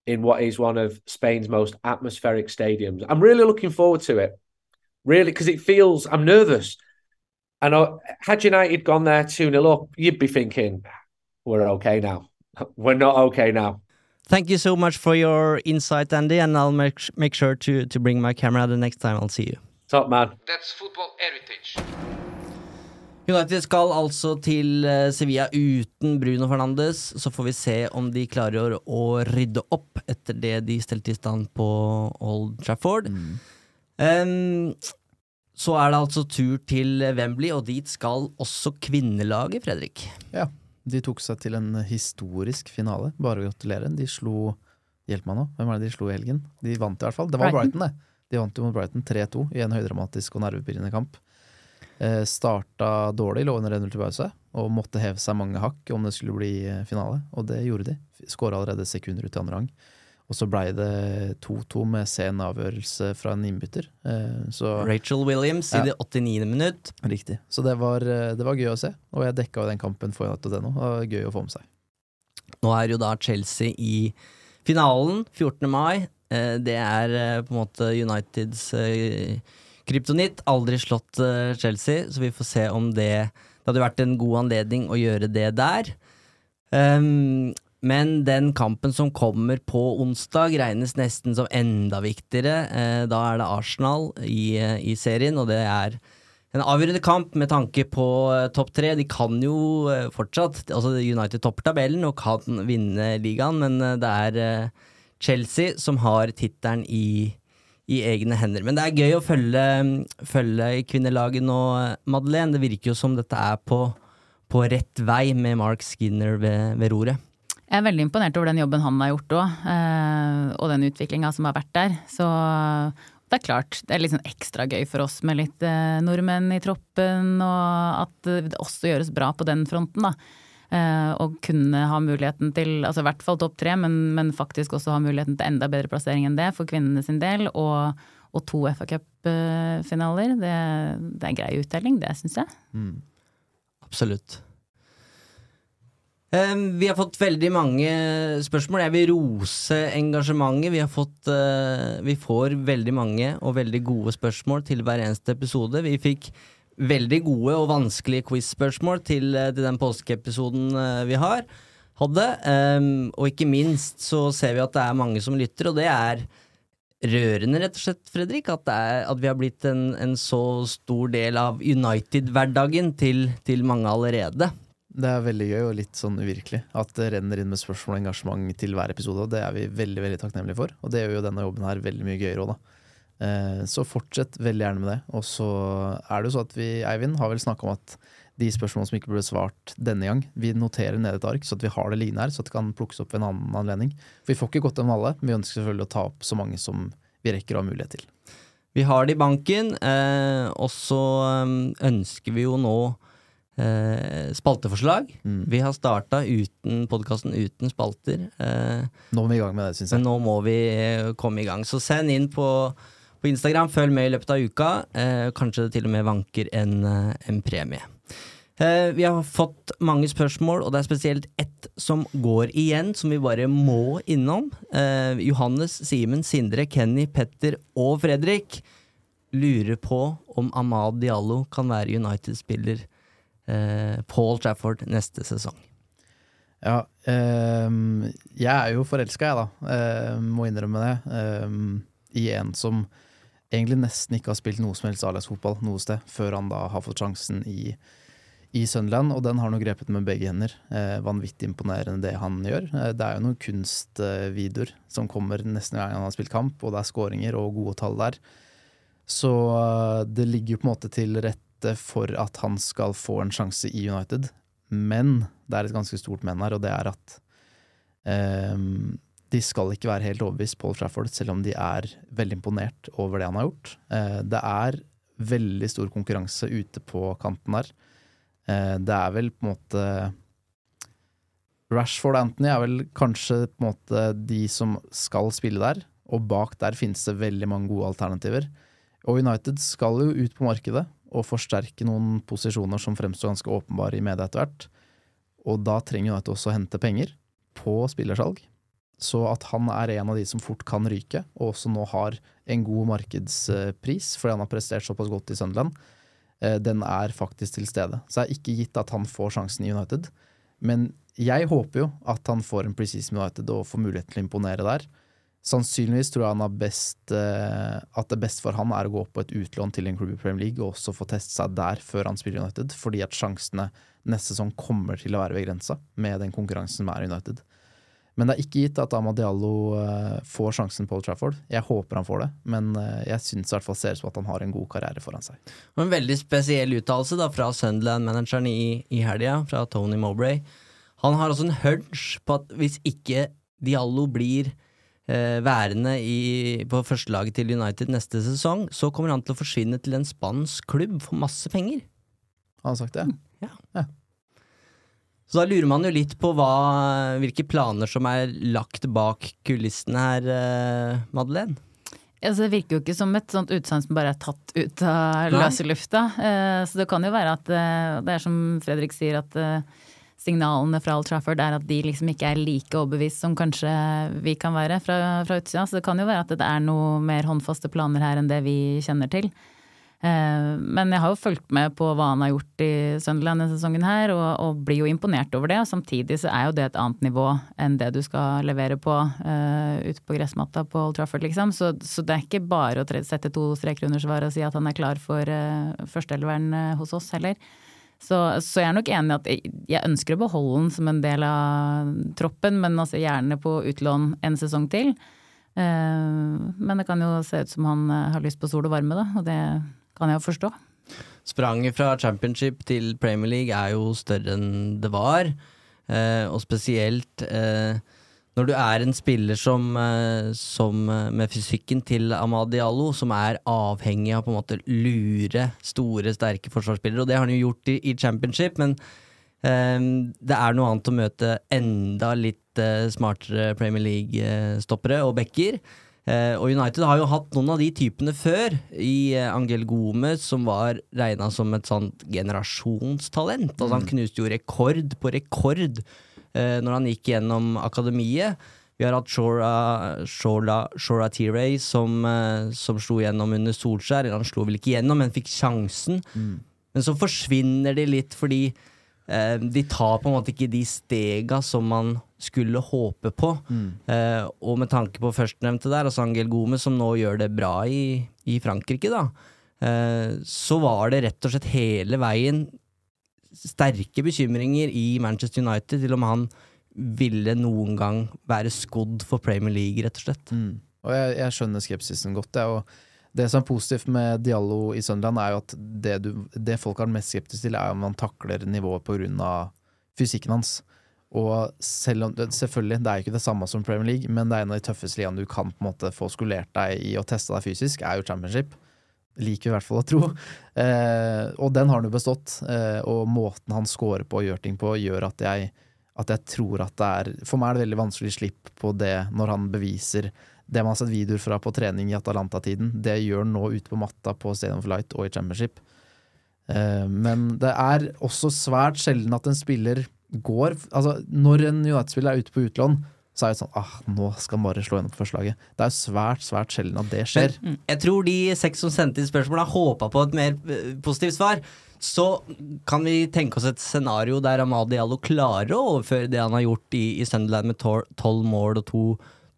F: in what is one of Spain's most atmospheric stadiums. I'm really looking forward to it, really, because it feels I'm nervous. And had United gone there 2 0 up, you'd be thinking, we're okay now. We're not okay now.
B: Thank you so much for your insight, Andy, and I'll make, make sure to, to bring my camera the next time I'll see you.
F: Top man.
G: That's football heritage.
B: United skal altså til eh, Sevilla uten Bruno Fernandes. Så får vi se om de klarer å rydde opp etter det de stelte i stand på Old Trafford. Mm. Um, så er det altså tur til Wembley, og dit skal også kvinnelaget, Fredrik.
C: Ja, de tok seg til en historisk finale. Bare å gratulere. De slo Hjelp meg nå, hvem er det de slo i helgen? De vant i hvert fall. Det var Brighton, Brighton det. De vant jo mot Brighton 3-2 i en høydramatisk og nervepirrende kamp. Eh, starta dårlig, lå under 1-0 til pause, og måtte heve seg mange hakk om det skulle bli eh, finale, og det gjorde de. Skåra allerede sekunder ut i andre gang. Og så blei det 2-2 med sen avgjørelse fra en innbytter. Eh, så
B: Rachel Williams i
C: Ja.
B: det 89. minutt.
C: Riktig. Så det var, det var gøy å se, og jeg dekka jo den kampen for United var gøy å få med seg.
B: Nå er jo da Chelsea i finalen 14. mai. Det er på en måte Uniteds kryptonitt. Aldri slått uh, Chelsea, så vi får se om det Det hadde vært en god anledning å gjøre det der. Um, men den kampen som kommer på onsdag, regnes nesten som enda viktigere. Uh, da er det Arsenal i, uh, i serien, og det er en avgjørende kamp med tanke på eh, topp tre. De kan jo fortsatt Altså United topper tabellen og kan vinne ligaen, men det er Chelsea som har tittelen i, i egne hender. Men det er gøy å følge, følge kvinnelaget nå, Madeleine. Det virker jo som dette er på, på rett vei med Mark Skinner ved, ved roret.
D: Jeg er veldig imponert over den jobben han har gjort òg, og den utviklinga som har vært der. Så det er klart, det er litt sånn ekstra gøy for oss med litt eh, nordmenn i troppen, og at det også gjøres bra på den fronten, da. Eh, og kunne ha muligheten til, altså i hvert fall topp tre, men, men faktisk også ha muligheten til enda bedre plassering enn det for kvinnene sin del. Og, og to FA Cup-finaler. Det, det er grei uttelling, det syns jeg.
B: Absolutt. Eh, vi har fått veldig mange spørsmål. Jeg vil rose engasjementet. Vi, har fått, eh, vi får veldig mange og veldig gode spørsmål til hver eneste episode. Vi fikk veldig gode og vanskelige quiz-spørsmål til, eh, til den påskeepisoden eh, vi har, hadde. Um, og ikke minst så ser vi at det er mange som lytter, og det er rørende, rett og slett, Fredrik, at, er, at vi har blitt en, en så stor del av United-hverdagen til, til mange allerede.
C: Det er veldig gøy og litt sånn uvirkelig at det renner inn med spørsmål og engasjement til hver episode, og det er vi veldig veldig takknemlige for. Og det gjør jo denne jobben her veldig mye gøyere òg, da. Eh, Så fortsett veldig gjerne med det. Og så er det jo så at vi, Eivind, har vel snakka om at de spørsmålene som ikke ble svart denne gang, vi noterer ned et ark, så at vi har det liggende her, så at det kan plukkes opp ved en annen anledning. For vi får ikke gått gjennom alle, men vi ønsker selvfølgelig å ta opp så mange som vi rekker å ha mulighet til.
B: Vi har det i banken, eh, og så eh, ønsker vi jo nå eh, spalteforslag.
C: Mm.
B: Vi har starta podkasten uten spalter, eh,
C: Nå må vi i gang med det, syns
B: men nå må vi eh, komme i gang. Så send inn på, på Instagram, følg med i løpet av uka. Eh, kanskje det til og med vanker en, eh, en premie. Eh, vi har fått mange spørsmål, og det er spesielt ett som går igjen, som vi bare må innom. Johannes, Simen, Sindre, Kenny, Petter og Fredrik lurer på om Amad Diallo kan være United-spiller Paul Trafford neste sesong.
C: Ja, ehm, jeg er jo forelska, jeg, da. Ehm, må innrømme det. Ehm, I en som egentlig nesten ikke har spilt noe som helst A-lagsfotball noe sted, før han da har fått sjansen i, i Sunderland, og den har han grepet med begge hender. Eh, vanvittig imponerende det han gjør. Eh, det er jo noen kunstvideoer som kommer nesten hver gang han har spilt kamp, og det er skåringer og gode tall der. Så eh, det ligger jo på en måte til rette for at han skal få en sjanse i United. Men det er et ganske stort men her, og det er at ehm, de skal ikke være helt overbevist, Paul Trafford, selv om de er veldig imponert over det han har gjort. Eh, det er veldig stor konkurranse ute på kanten der. Eh, det er vel på en måte Rashford og Anthony er vel kanskje på en måte de som skal spille der, og bak der finnes det veldig mange gode alternativer. Og United skal jo ut på markedet og forsterke noen posisjoner som fremstår ganske åpenbare i media etter hvert. Og da trenger United også å hente penger på spillersalg. Så at han er en av de som fort kan ryke, og også nå har en god markedspris fordi han har prestert såpass godt i Sunderland, eh, den er faktisk til stede. Så det er ikke gitt at han får sjansen i United. Men jeg håper jo at han får en preseason med United og får mulighet til å imponere der. Sannsynligvis tror jeg best, eh, at det beste for han er å gå på et utlån til en klubb i Premier League og også få teste seg der før han spiller United, fordi at sjansene neste sesong kommer til å være ved grensa med den konkurransen som er i United. Men det er ikke gitt at Ahmad Diallo eh, får sjansen på Old Trafford. Jeg håper han får det, men eh, jeg syns fall ser ut som at han har en god karriere foran seg.
B: Og en veldig spesiell uttalelse fra Sunderland-manageren i, i helga, fra Tony Mowbray. Han har også en hunch på at hvis ikke Diallo blir eh, værende i, på førstelaget til United neste sesong, så kommer han til å forsvinne til en spansk klubb for masse penger.
C: Han har sagt det?
B: Så da lurer man jo litt på hva, hvilke planer som er lagt bak kulissene her, eh, Madeleine.
D: Altså, det virker jo ikke som et sånt utsagn som bare er tatt ut av løse lufta. Eh, så det kan jo være at eh, det er som Fredrik sier, at signalene fra Old Trafford er at de liksom ikke er like overbevist som kanskje vi kan være fra, fra utsida. Så det kan jo være at det er noe mer håndfaste planer her enn det vi kjenner til. Eh, Men jeg har jo fulgt med på hva han har gjort i Sunderland denne sesongen her, og, og blir jo imponert over det. Samtidig så er jo det et annet nivå enn det du skal levere på uh, ute på gressmatta på Old Trafford, liksom. Så, så det er ikke bare å sette to streker under svaret og si at han er klar for uh, førsteelveren uh, hos oss heller. Så, så jeg er nok enig i at jeg, ønsker å beholde den som en del av troppen, men altså gjerne på utlån en sesong til. Uh, men det kan jo se ut som han har lyst på sol og varme, da, og det kan jeg jo forstå.
B: Spranget fra championship til Premier League er jo større enn det var, eh, og spesielt eh, når du er en spiller som, eh, som med fysikken til Amad Diallo, som er avhengig av på en måte lure store, sterke forsvarsspillere, og det har han jo gjort i, i championship, men eh, det er noe annet å møte enda litt eh, smartere Premier League-stoppere og backer. Eh, og United har jo hatt noen av de typene før, i eh, Angel Gomez, som var regna som et sånt generasjonstalent. Altså Han knuste jo rekord på rekord eh, når han gikk gjennom akademiet. Vi har hatt Shora, Shora, Shora T-Ray som, eh, som slo gjennom under Solskjær. Eller han slo vel ikke gjennom, men fikk sjansen. Men så forsvinner de litt fordi eh, de tar på en måte ikke de stega som man skulle håpe på. Eh, og med tanke på førstnevnte der, altså Angel Gomez, som nå gjør det bra i, i Frankrike, da, eh, så var det rett og slett hele veien sterke bekymringer i Manchester United til om han ville noen gang være skodd for Premier League, rett og slett.
C: Mm. Og jeg, jeg skjønner skepsisen godt. Jeg, og det som er positivt med Diallo i Sunderland, er jo at det, du, det folk er mest skeptisk til, er om han takler nivået pga. fysikken hans. Og selv om, selvfølgelig, det er jo ikke det samme som Premier League, men det er en av de tøffeste ligaene du kan på en måte få skolert deg i og teste deg fysisk, er jo championship. Liker i hvert fall å tro. Eh, og den har han jo bestått. Eh, og måten han scorer på og gjør ting på, gjør at jeg, at jeg tror at det er For meg er det veldig vanskelig å slippe på det når han beviser det man har sett videoer fra på trening i Atalanta-tiden. Det gjør han nå ute på matta på Stadium of Light og i Championship. Eh, men det er også svært sjelden at en spiller går Altså, når en United-spiller er ute på utlån, så er det sånn ah, nå skal bare slå gjennom på førstelaget. Det er svært, svært sjelden at det skjer.
B: Jeg tror de seks som sendte inn spørsmål, har håpa på et mer eh, positivt svar. Så kan vi tenke oss et scenario der Amadi Allo klarer å overføre det han har gjort i, i Sunderland med tolv mål og to,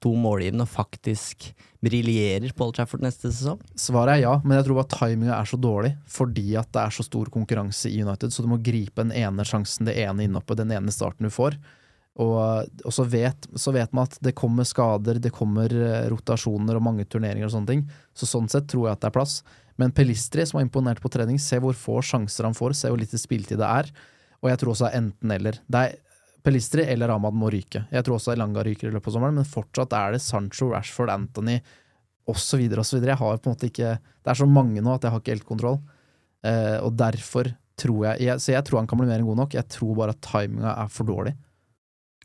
B: to målgivende, og faktisk briljerer på Old Trafford neste sesong?
C: Svaret er ja, men jeg tror bare timinga er så dårlig fordi at det er så stor konkurranse i United, så du må gripe den ene sjansen, det ene innhoppet, den ene starten du får. Og, og så, vet, så vet man at det kommer skader, det kommer eh, rotasjoner og mange turneringer og sånne ting. Så sånn sett tror jeg at det er plass. Men Pelistri, som har imponert på trening, se hvor få sjanser han får, se hvor lite spilletid det er. Og jeg tror også er enten-eller. Det er Pelistri eller Ahmad må ryke. Jeg tror også Elanga ryker i løpet av sommeren, men fortsatt er det Sancho, Rashford, Anthony osv. osv. Jeg har på en måte ikke Det er så mange nå at jeg har ikke helt kontroll. Eh, og derfor tror jeg, jeg Så jeg tror han kan bli mer enn god nok. Jeg tror bare at timinga er for dårlig.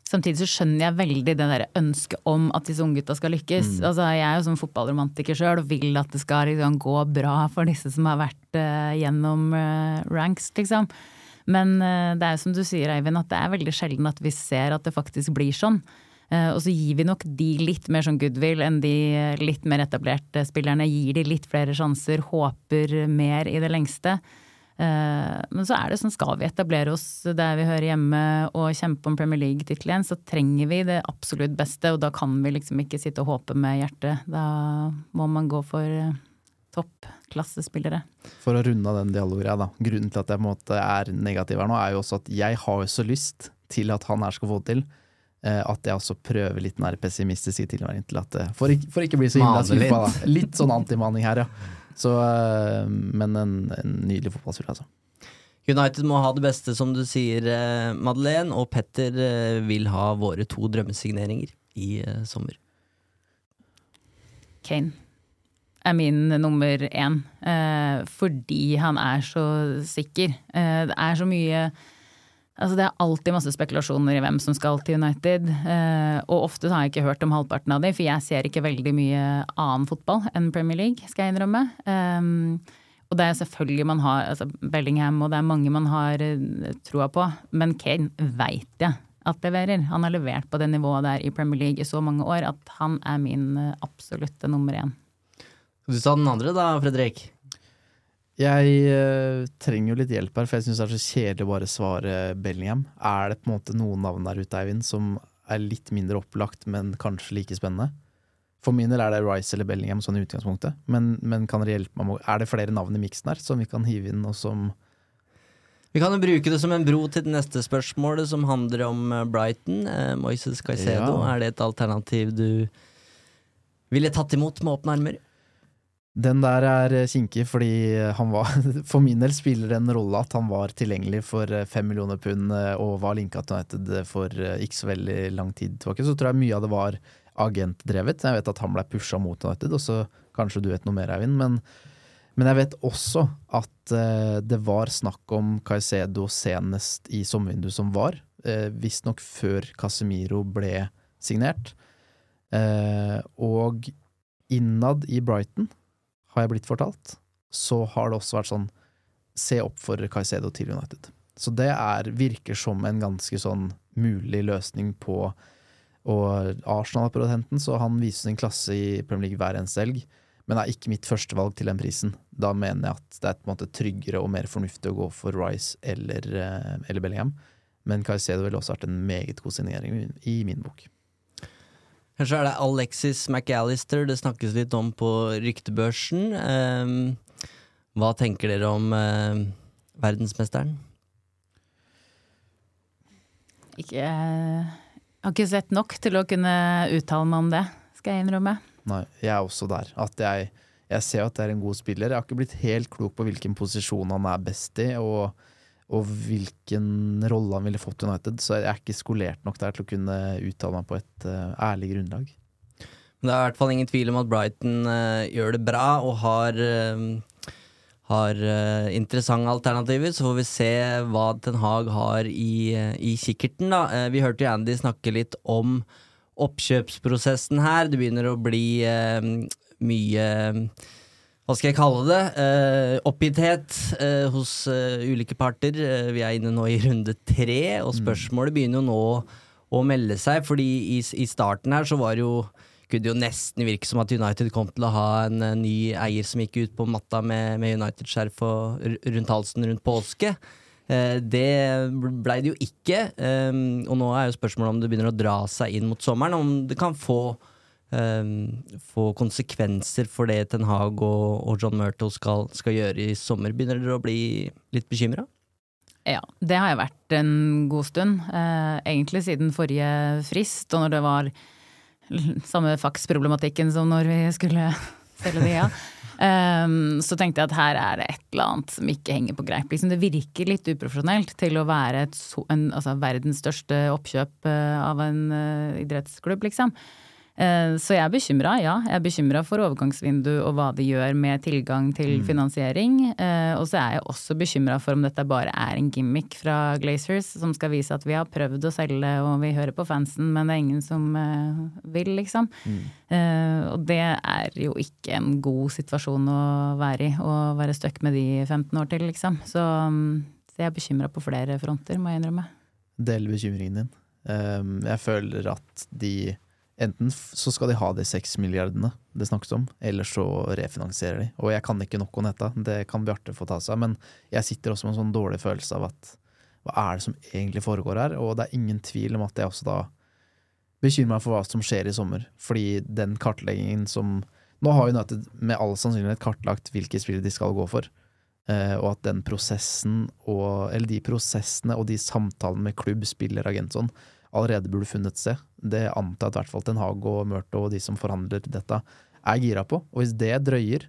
D: Samtidig så skjønner jeg veldig det der ønsket om at disse unggutta skal lykkes.
C: Mm.
D: Altså, jeg er jo som fotballromantiker sjøl og vil at det skal liksom, gå bra for disse som har vært eh, gjennom eh, ranks, liksom. Men eh, det er jo som du sier, Eivind, at det er veldig sjelden at vi ser at det faktisk blir sånn. Eh, og så gir vi nok de litt mer sånn goodwill enn de eh, litt mer etablerte spillerne. Gir de litt flere sjanser, håper mer i det lengste. Men så er det sånn, skal vi etablere oss der vi hører hjemme og kjempe om Premier League-tittelen, så trenger vi det absolutt beste, og da kan vi liksom ikke sitte og håpe med hjertet. Da må man gå for toppklassespillere.
C: For å runde av den dialoggreia, da. Grunnen til at jeg på en måte er negativ her nå, er jo også at jeg har jo så lyst til at han her skal få det til. eh, At jeg også prøver litt den pessimistiske tilværingen til at eh, For ikke, for ikke bli så himla skuffa, da. Litt sånn antimaning her, ja. Så, eh, men en, en nydelig fotballspiller, altså.
B: United må ha det beste, som du sier, Madeleine, og Petter vil ha våre to drømmesigneringer i sommer.
D: Kane er min nummer én. Eh, fordi han er så sikker. Eh, det er så mye Altså Det er alltid masse spekulasjoner i hvem som skal til United. Eh, og ofte har jeg ikke hørt om halvparten av de, for jeg ser ikke veldig mye annen fotball enn Premier League, skal jeg innrømme. Um, og det er selvfølgelig man har altså Bellingham, og det er mange man har eh, troa på. Men Kane veit jeg at leverer. Han har levert på det nivået der i Premier League i så mange år at han er min eh, absolutte nummer én.
B: Du sa den andre da, Fredrik?
C: Jeg eh, trenger jo litt hjelp her, for jeg syns det er så kjedelig å bare svare Bellingham. Er det på en måte noen navn der ute, Eivind, som er litt mindre opplagt, men kanskje like spennende? For min del er det Rice eller Bellingham sånn i utgangspunktet, men, men kan dere hjelpe meg Er det flere navn i miksen her som vi kan hive inn, og som
B: Vi kan jo bruke det som en bro til det neste spørsmålet, som handler om eh, Brighton. Eh, Moises Caicedo,
C: Ja.
B: er det et alternativ du ville tatt imot med åpne armer?
C: Den der er eh, kinkig, fordi han var For min del spiller en rolle at han var tilgjengelig for eh, fem millioner pund eh, og var linka til United for eh, ikke så veldig lang tid tilbake. Så tror jeg mye av det var agentdrevet. Jeg vet at han ble pusha mot United, og så kanskje du vet noe mer, Eivind. Men, men jeg vet også at eh, det var snakk om Caicedo senest i sommervinduet som var. Eh, Visstnok før Casemiro ble signert. Eh, og innad i Brighton har jeg blitt fortalt, så har det også vært sånn se opp for Caicedo til United. Så det er, virker som en ganske sånn mulig løsning på Og Arsenal har prøvd å hente den, så han viser sin klasse i Premier League hver eneste helg, men er ikke mitt førstevalg til den prisen. Da mener jeg at det er på en måte tryggere og mer fornuftig å gå for Rice eller, eh, eller Bellingham. Men Caicedo ville også vært en meget god signering i min bok.
B: Kanskje er det Alexis McAllister det snakkes litt om på ryktebørsen. Ehm, hva tenker dere om eh, verdensmesteren?
D: Ikke, jeg har ikke sett nok til å kunne uttale meg om det, skal jeg innrømme.
C: Nei, jeg er også der. At jeg, jeg ser at det er en god spiller. Jeg har ikke blitt helt klok på hvilken posisjon han er best i, og, og hvilken rolle han ville fått i United, så jeg er ikke skolert nok der til å kunne uttale meg på et uh, ærlig grunnlag.
B: Men det er i hvert fall ingen tvil om at Brighton uh, gjør det bra og har, uh, har interessante alternativer. Så får vi se hva Ten Hag har i, i kikkerten. Da. Vi hørte jo Andy snakke litt om oppkjøpsprosessen her. Det begynner å bli mye hva skal jeg kalle det? Eh, oppgitthet eh, hos eh, ulike parter. Vi er inne nå i runde tre, og spørsmålet begynner jo nå å melde seg. Fordi i, i starten her så var det jo kunne det jo nesten virke som at United kom til å ha en ny eier som gikk ut på matta med, med United-skjerf rundt halsen rundt påske. Det blei det jo ikke, og nå er jo spørsmålet om det begynner å dra seg inn mot sommeren. Om det kan få få konsekvenser for det Ten Hag og, og John Murtle skal, skal gjøre i sommer. Begynner dere å bli litt bekymra?
D: Ja, det har jeg vært en god stund. Eh, egentlig siden forrige frist, og når det var samme faksproblematikken som når vi skulle selge de, ja. Um, så tenkte jeg at her er det et eller annet som ikke henger på greip. Liksom, det virker litt uprofesjonelt til å være et, en, altså, verdens største oppkjøp eh, av en eh, idrettsklubb, liksom. Eh, så jeg er bekymra, ja. Jeg er bekymra for overgangsvindu og hva det gjør med tilgang til finansiering. Eh, og så er jeg også bekymra for om dette bare er en gimmick fra Glazers som skal vise at vi har prøvd å selge og vi hører på fansen, men det er ingen som eh, vil, liksom. Mm. og det er jo ikke en god situasjon å være i, å være stuck med de 15 år til, liksom. Så, mm, så jeg er bekymra på flere fronter, må jeg innrømme.
C: Del bekymringen din. Jeg føler at de Enten så skal de ha de seks milliardene det snakkes om, eller så refinansierer de. Og jeg kan ikke nok om dette, det kan Bjarte få ta seg men jeg sitter også med en sånn dårlig følelse av at hva er det som egentlig foregår her? Og det er ingen tvil om at jeg også da bekymrer meg for hva som skjer i sommer. Fordi den kartleggingen som Nå har United med all sannsynlighet kartlagt hvilke spill de skal gå for. Eh, og at den prosessen og Eller de prosessene og de samtalene med klubb, spiller, agent sånn allerede burde funnet sted. Det antar jeg i hvert fall Ten Hag og Murto og de som forhandler dette, er gira på. Og hvis det drøyer,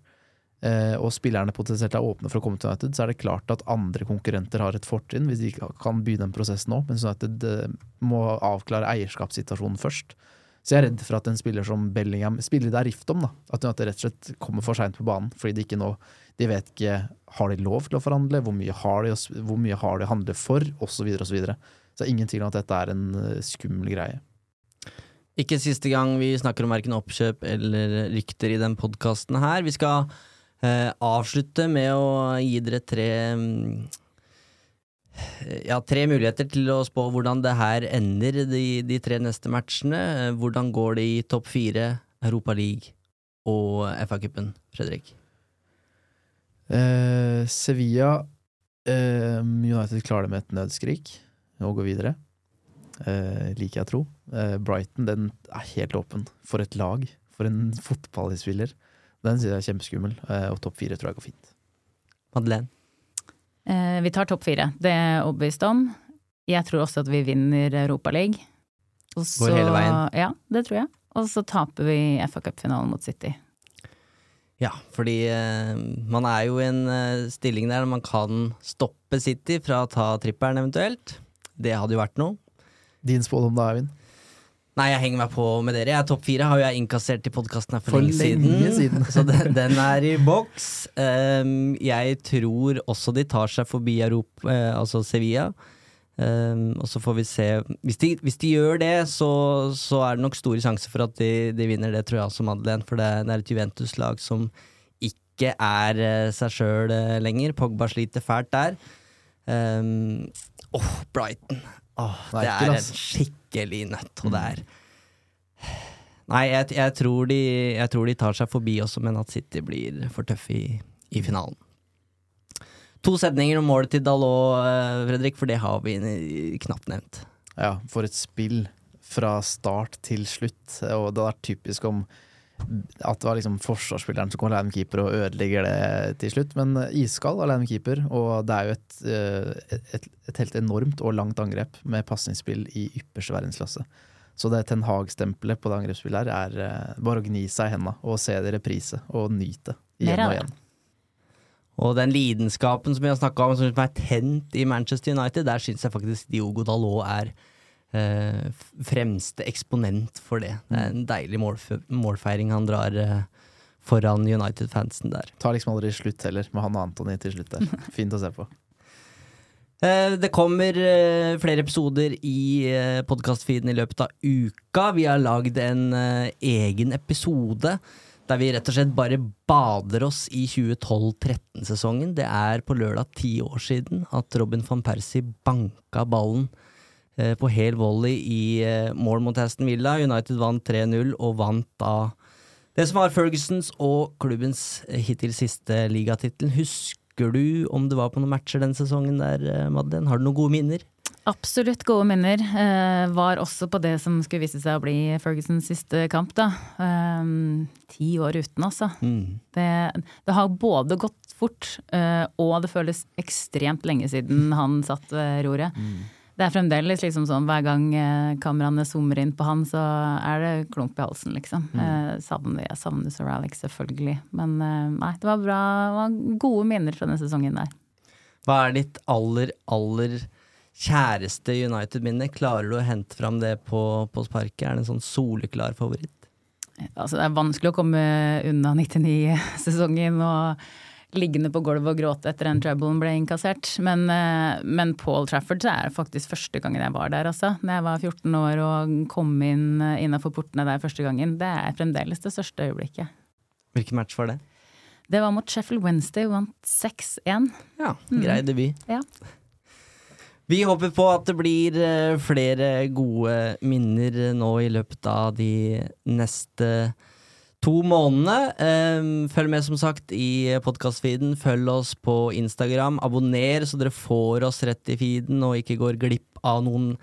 C: eh, og spillerne potensielt er åpne for å komme til United, så er det klart at andre konkurrenter har et fortrinn hvis de kan begynne en prosess nå. Mens United eh, må avklare eierskapssituasjonen først. Så jeg er redd for at en spiller som Bellingham spiller det er rift om, da. At United rett og slett kommer for seint på banen fordi de ikke nå De vet ikke Har de lov til å forhandle, hvor mye har de, hvor mye har de å handle for, osv., osv. Så, videre. Så det er ingen tvil om at dette er en eh, skummel greie.
B: Ikke siste gang vi snakker om verken oppkjøp eller rykter i den podkasten her. Vi skal eh, avslutte med å gi dere tre mm, ja, tre muligheter til å spå hvordan det her ender, de, de tre neste matchene. Hvordan går det i topp fire, Europa League og FA-cupen, Fredrik?
C: Eh, Sevilla eh, United klarer det med et nødskrik og går videre. Eh, liker jeg å tro. Eh, Brighton den er helt åpen. For et lag. For en fotballspiller. Den sier jeg er kjempeskummel. Eh, og topp fire tror jeg går fint.
B: Madeleine?
D: Eh, vi tar topp fire, det er jeg overbevist om. Jeg tror også at vi vinner Europaligaen.
B: Går hele veien?
D: Ja, det tror jeg. Og så taper vi FA Cup-finalen mot City.
B: Ja, fordi eh, man er jo i en eh, stilling der man kan stoppe City fra å ta trippelen eventuelt. Det hadde jo vært noe.
C: Din spådom da, Eivind?
B: Nei, jeg henger meg på med dere. Jeg topp fire har jo jeg innkassert i podkasten her for,
C: For
B: lenge,
C: lenge
B: siden.
C: siden.
B: så den, den er i boks. Um, jeg tror også de tar seg forbi Europa, eh, altså Sevilla. Um, og så får vi se Hvis de, hvis de gjør det, så, så er det nok store sjanser for at de, de vinner det, tror jeg også, Madeleine. For det, det er et Juventus-lag som ikke er eh, seg sjøl lenger. Pogba sliter fælt der. Um, åh, Brighton. Oh, det er en skikkelig nøtt, og det er Nei, jeg, jeg, tror de, jeg tror de tar seg forbi også, men at City blir for tøffe i, i finalen. To setninger om målet til Dalot, eh, Fredrik, for det har vi knapt nevnt.
C: Ja, for et spill fra start til slutt. Og det er typisk om at det var liksom forsvarsspilleren som kom alene med keeper og ødelegger det til slutt. Men iskald alene med keeper, og det er jo et, eh, et, et helt enormt og langt angrep med pasningsspill i ypperste verdensklasse. Så det Ten Hag-stempelet på det angrepsspillet her er eh, bare å gni seg i henda og se det i reprise og nyte igjen og igjen.
B: Og den lidenskapen som vi har snakka om, som er tent i Manchester United, der syns jeg faktisk Diogo Dalot er eh, fremste eksponent for det. Det er en deilig målf målfeiring han drar eh, foran United-fansen der.
C: Tar liksom aldri slutt heller, med han og Anthony til slutt der. Fint å se på.
B: Eh, Det kommer eh, flere episoder i podkastfeeden i løpet av uka. Vi har lagd en egen episode der vi rett og slett bare bader oss i 2012-13-sesongen. Det er på lørdag ti år siden at Robin van Persie banka ballen på hel volley i eh, mål mot Aston Villa. United vant 3-0 og vant da det som var Fergusons og klubbens eh, hittil siste ligatittel. Husker du om det var på noen matcher den sesongen der, eh, Madeleine? Har du noen gode minner?
D: Absolutt gode minner. Eh, var også på det som skulle vise seg å bli Fergusons siste kamp, da. Eh, ti år uten, altså.
B: Mm.
D: Det, det har både gått fort, eh, og det føles ekstremt lenge siden han satt ved roret. Det er fremdeles liksom sånn hver gang eh, kameraene zoomer inn på han, så er det klump i halsen, liksom. Eh, savner, jeg savner Sir Alex, selvfølgelig. Men eh, nei, det var bra. Det var gode minner fra den sesongen der.
B: Hva er ditt aller, aller kjæreste United-minne? Klarer du å hente fram det på, på sparket? Er det en sånn soleklar favoritt?
D: Altså, det er vanskelig å komme unna 99-sesongen og liggende på gulvet og gråte etter den troublen ble inkassert. Men, eh, men Paul Trafford så er det faktisk første gangen jeg var der, altså. Når jeg var 14 år og kom inn eh, innafor portene der første gangen. Det er fremdeles det største øyeblikket.
B: Hvilken match var det?
D: Det var mot Sheffield Wednesday, vant 6-1.
B: Ja, grei debut.
D: Ja.
B: Vi håper på at det blir eh, flere gode minner nå i løpet av de neste to månedene. Følg med, som sagt, i podkastfeeden. Følg oss på Instagram. Abonner, så dere får oss rett i feeden og ikke går glipp av noen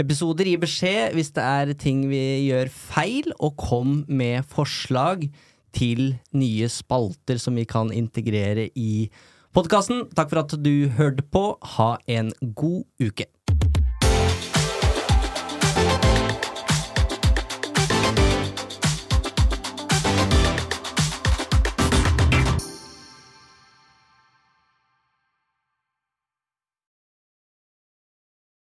B: episoder. Gi beskjed hvis det er ting vi gjør feil, og kom med forslag til nye spalter som vi kan integrere i podkasten. Takk for at du hørte på. Ha en god uke.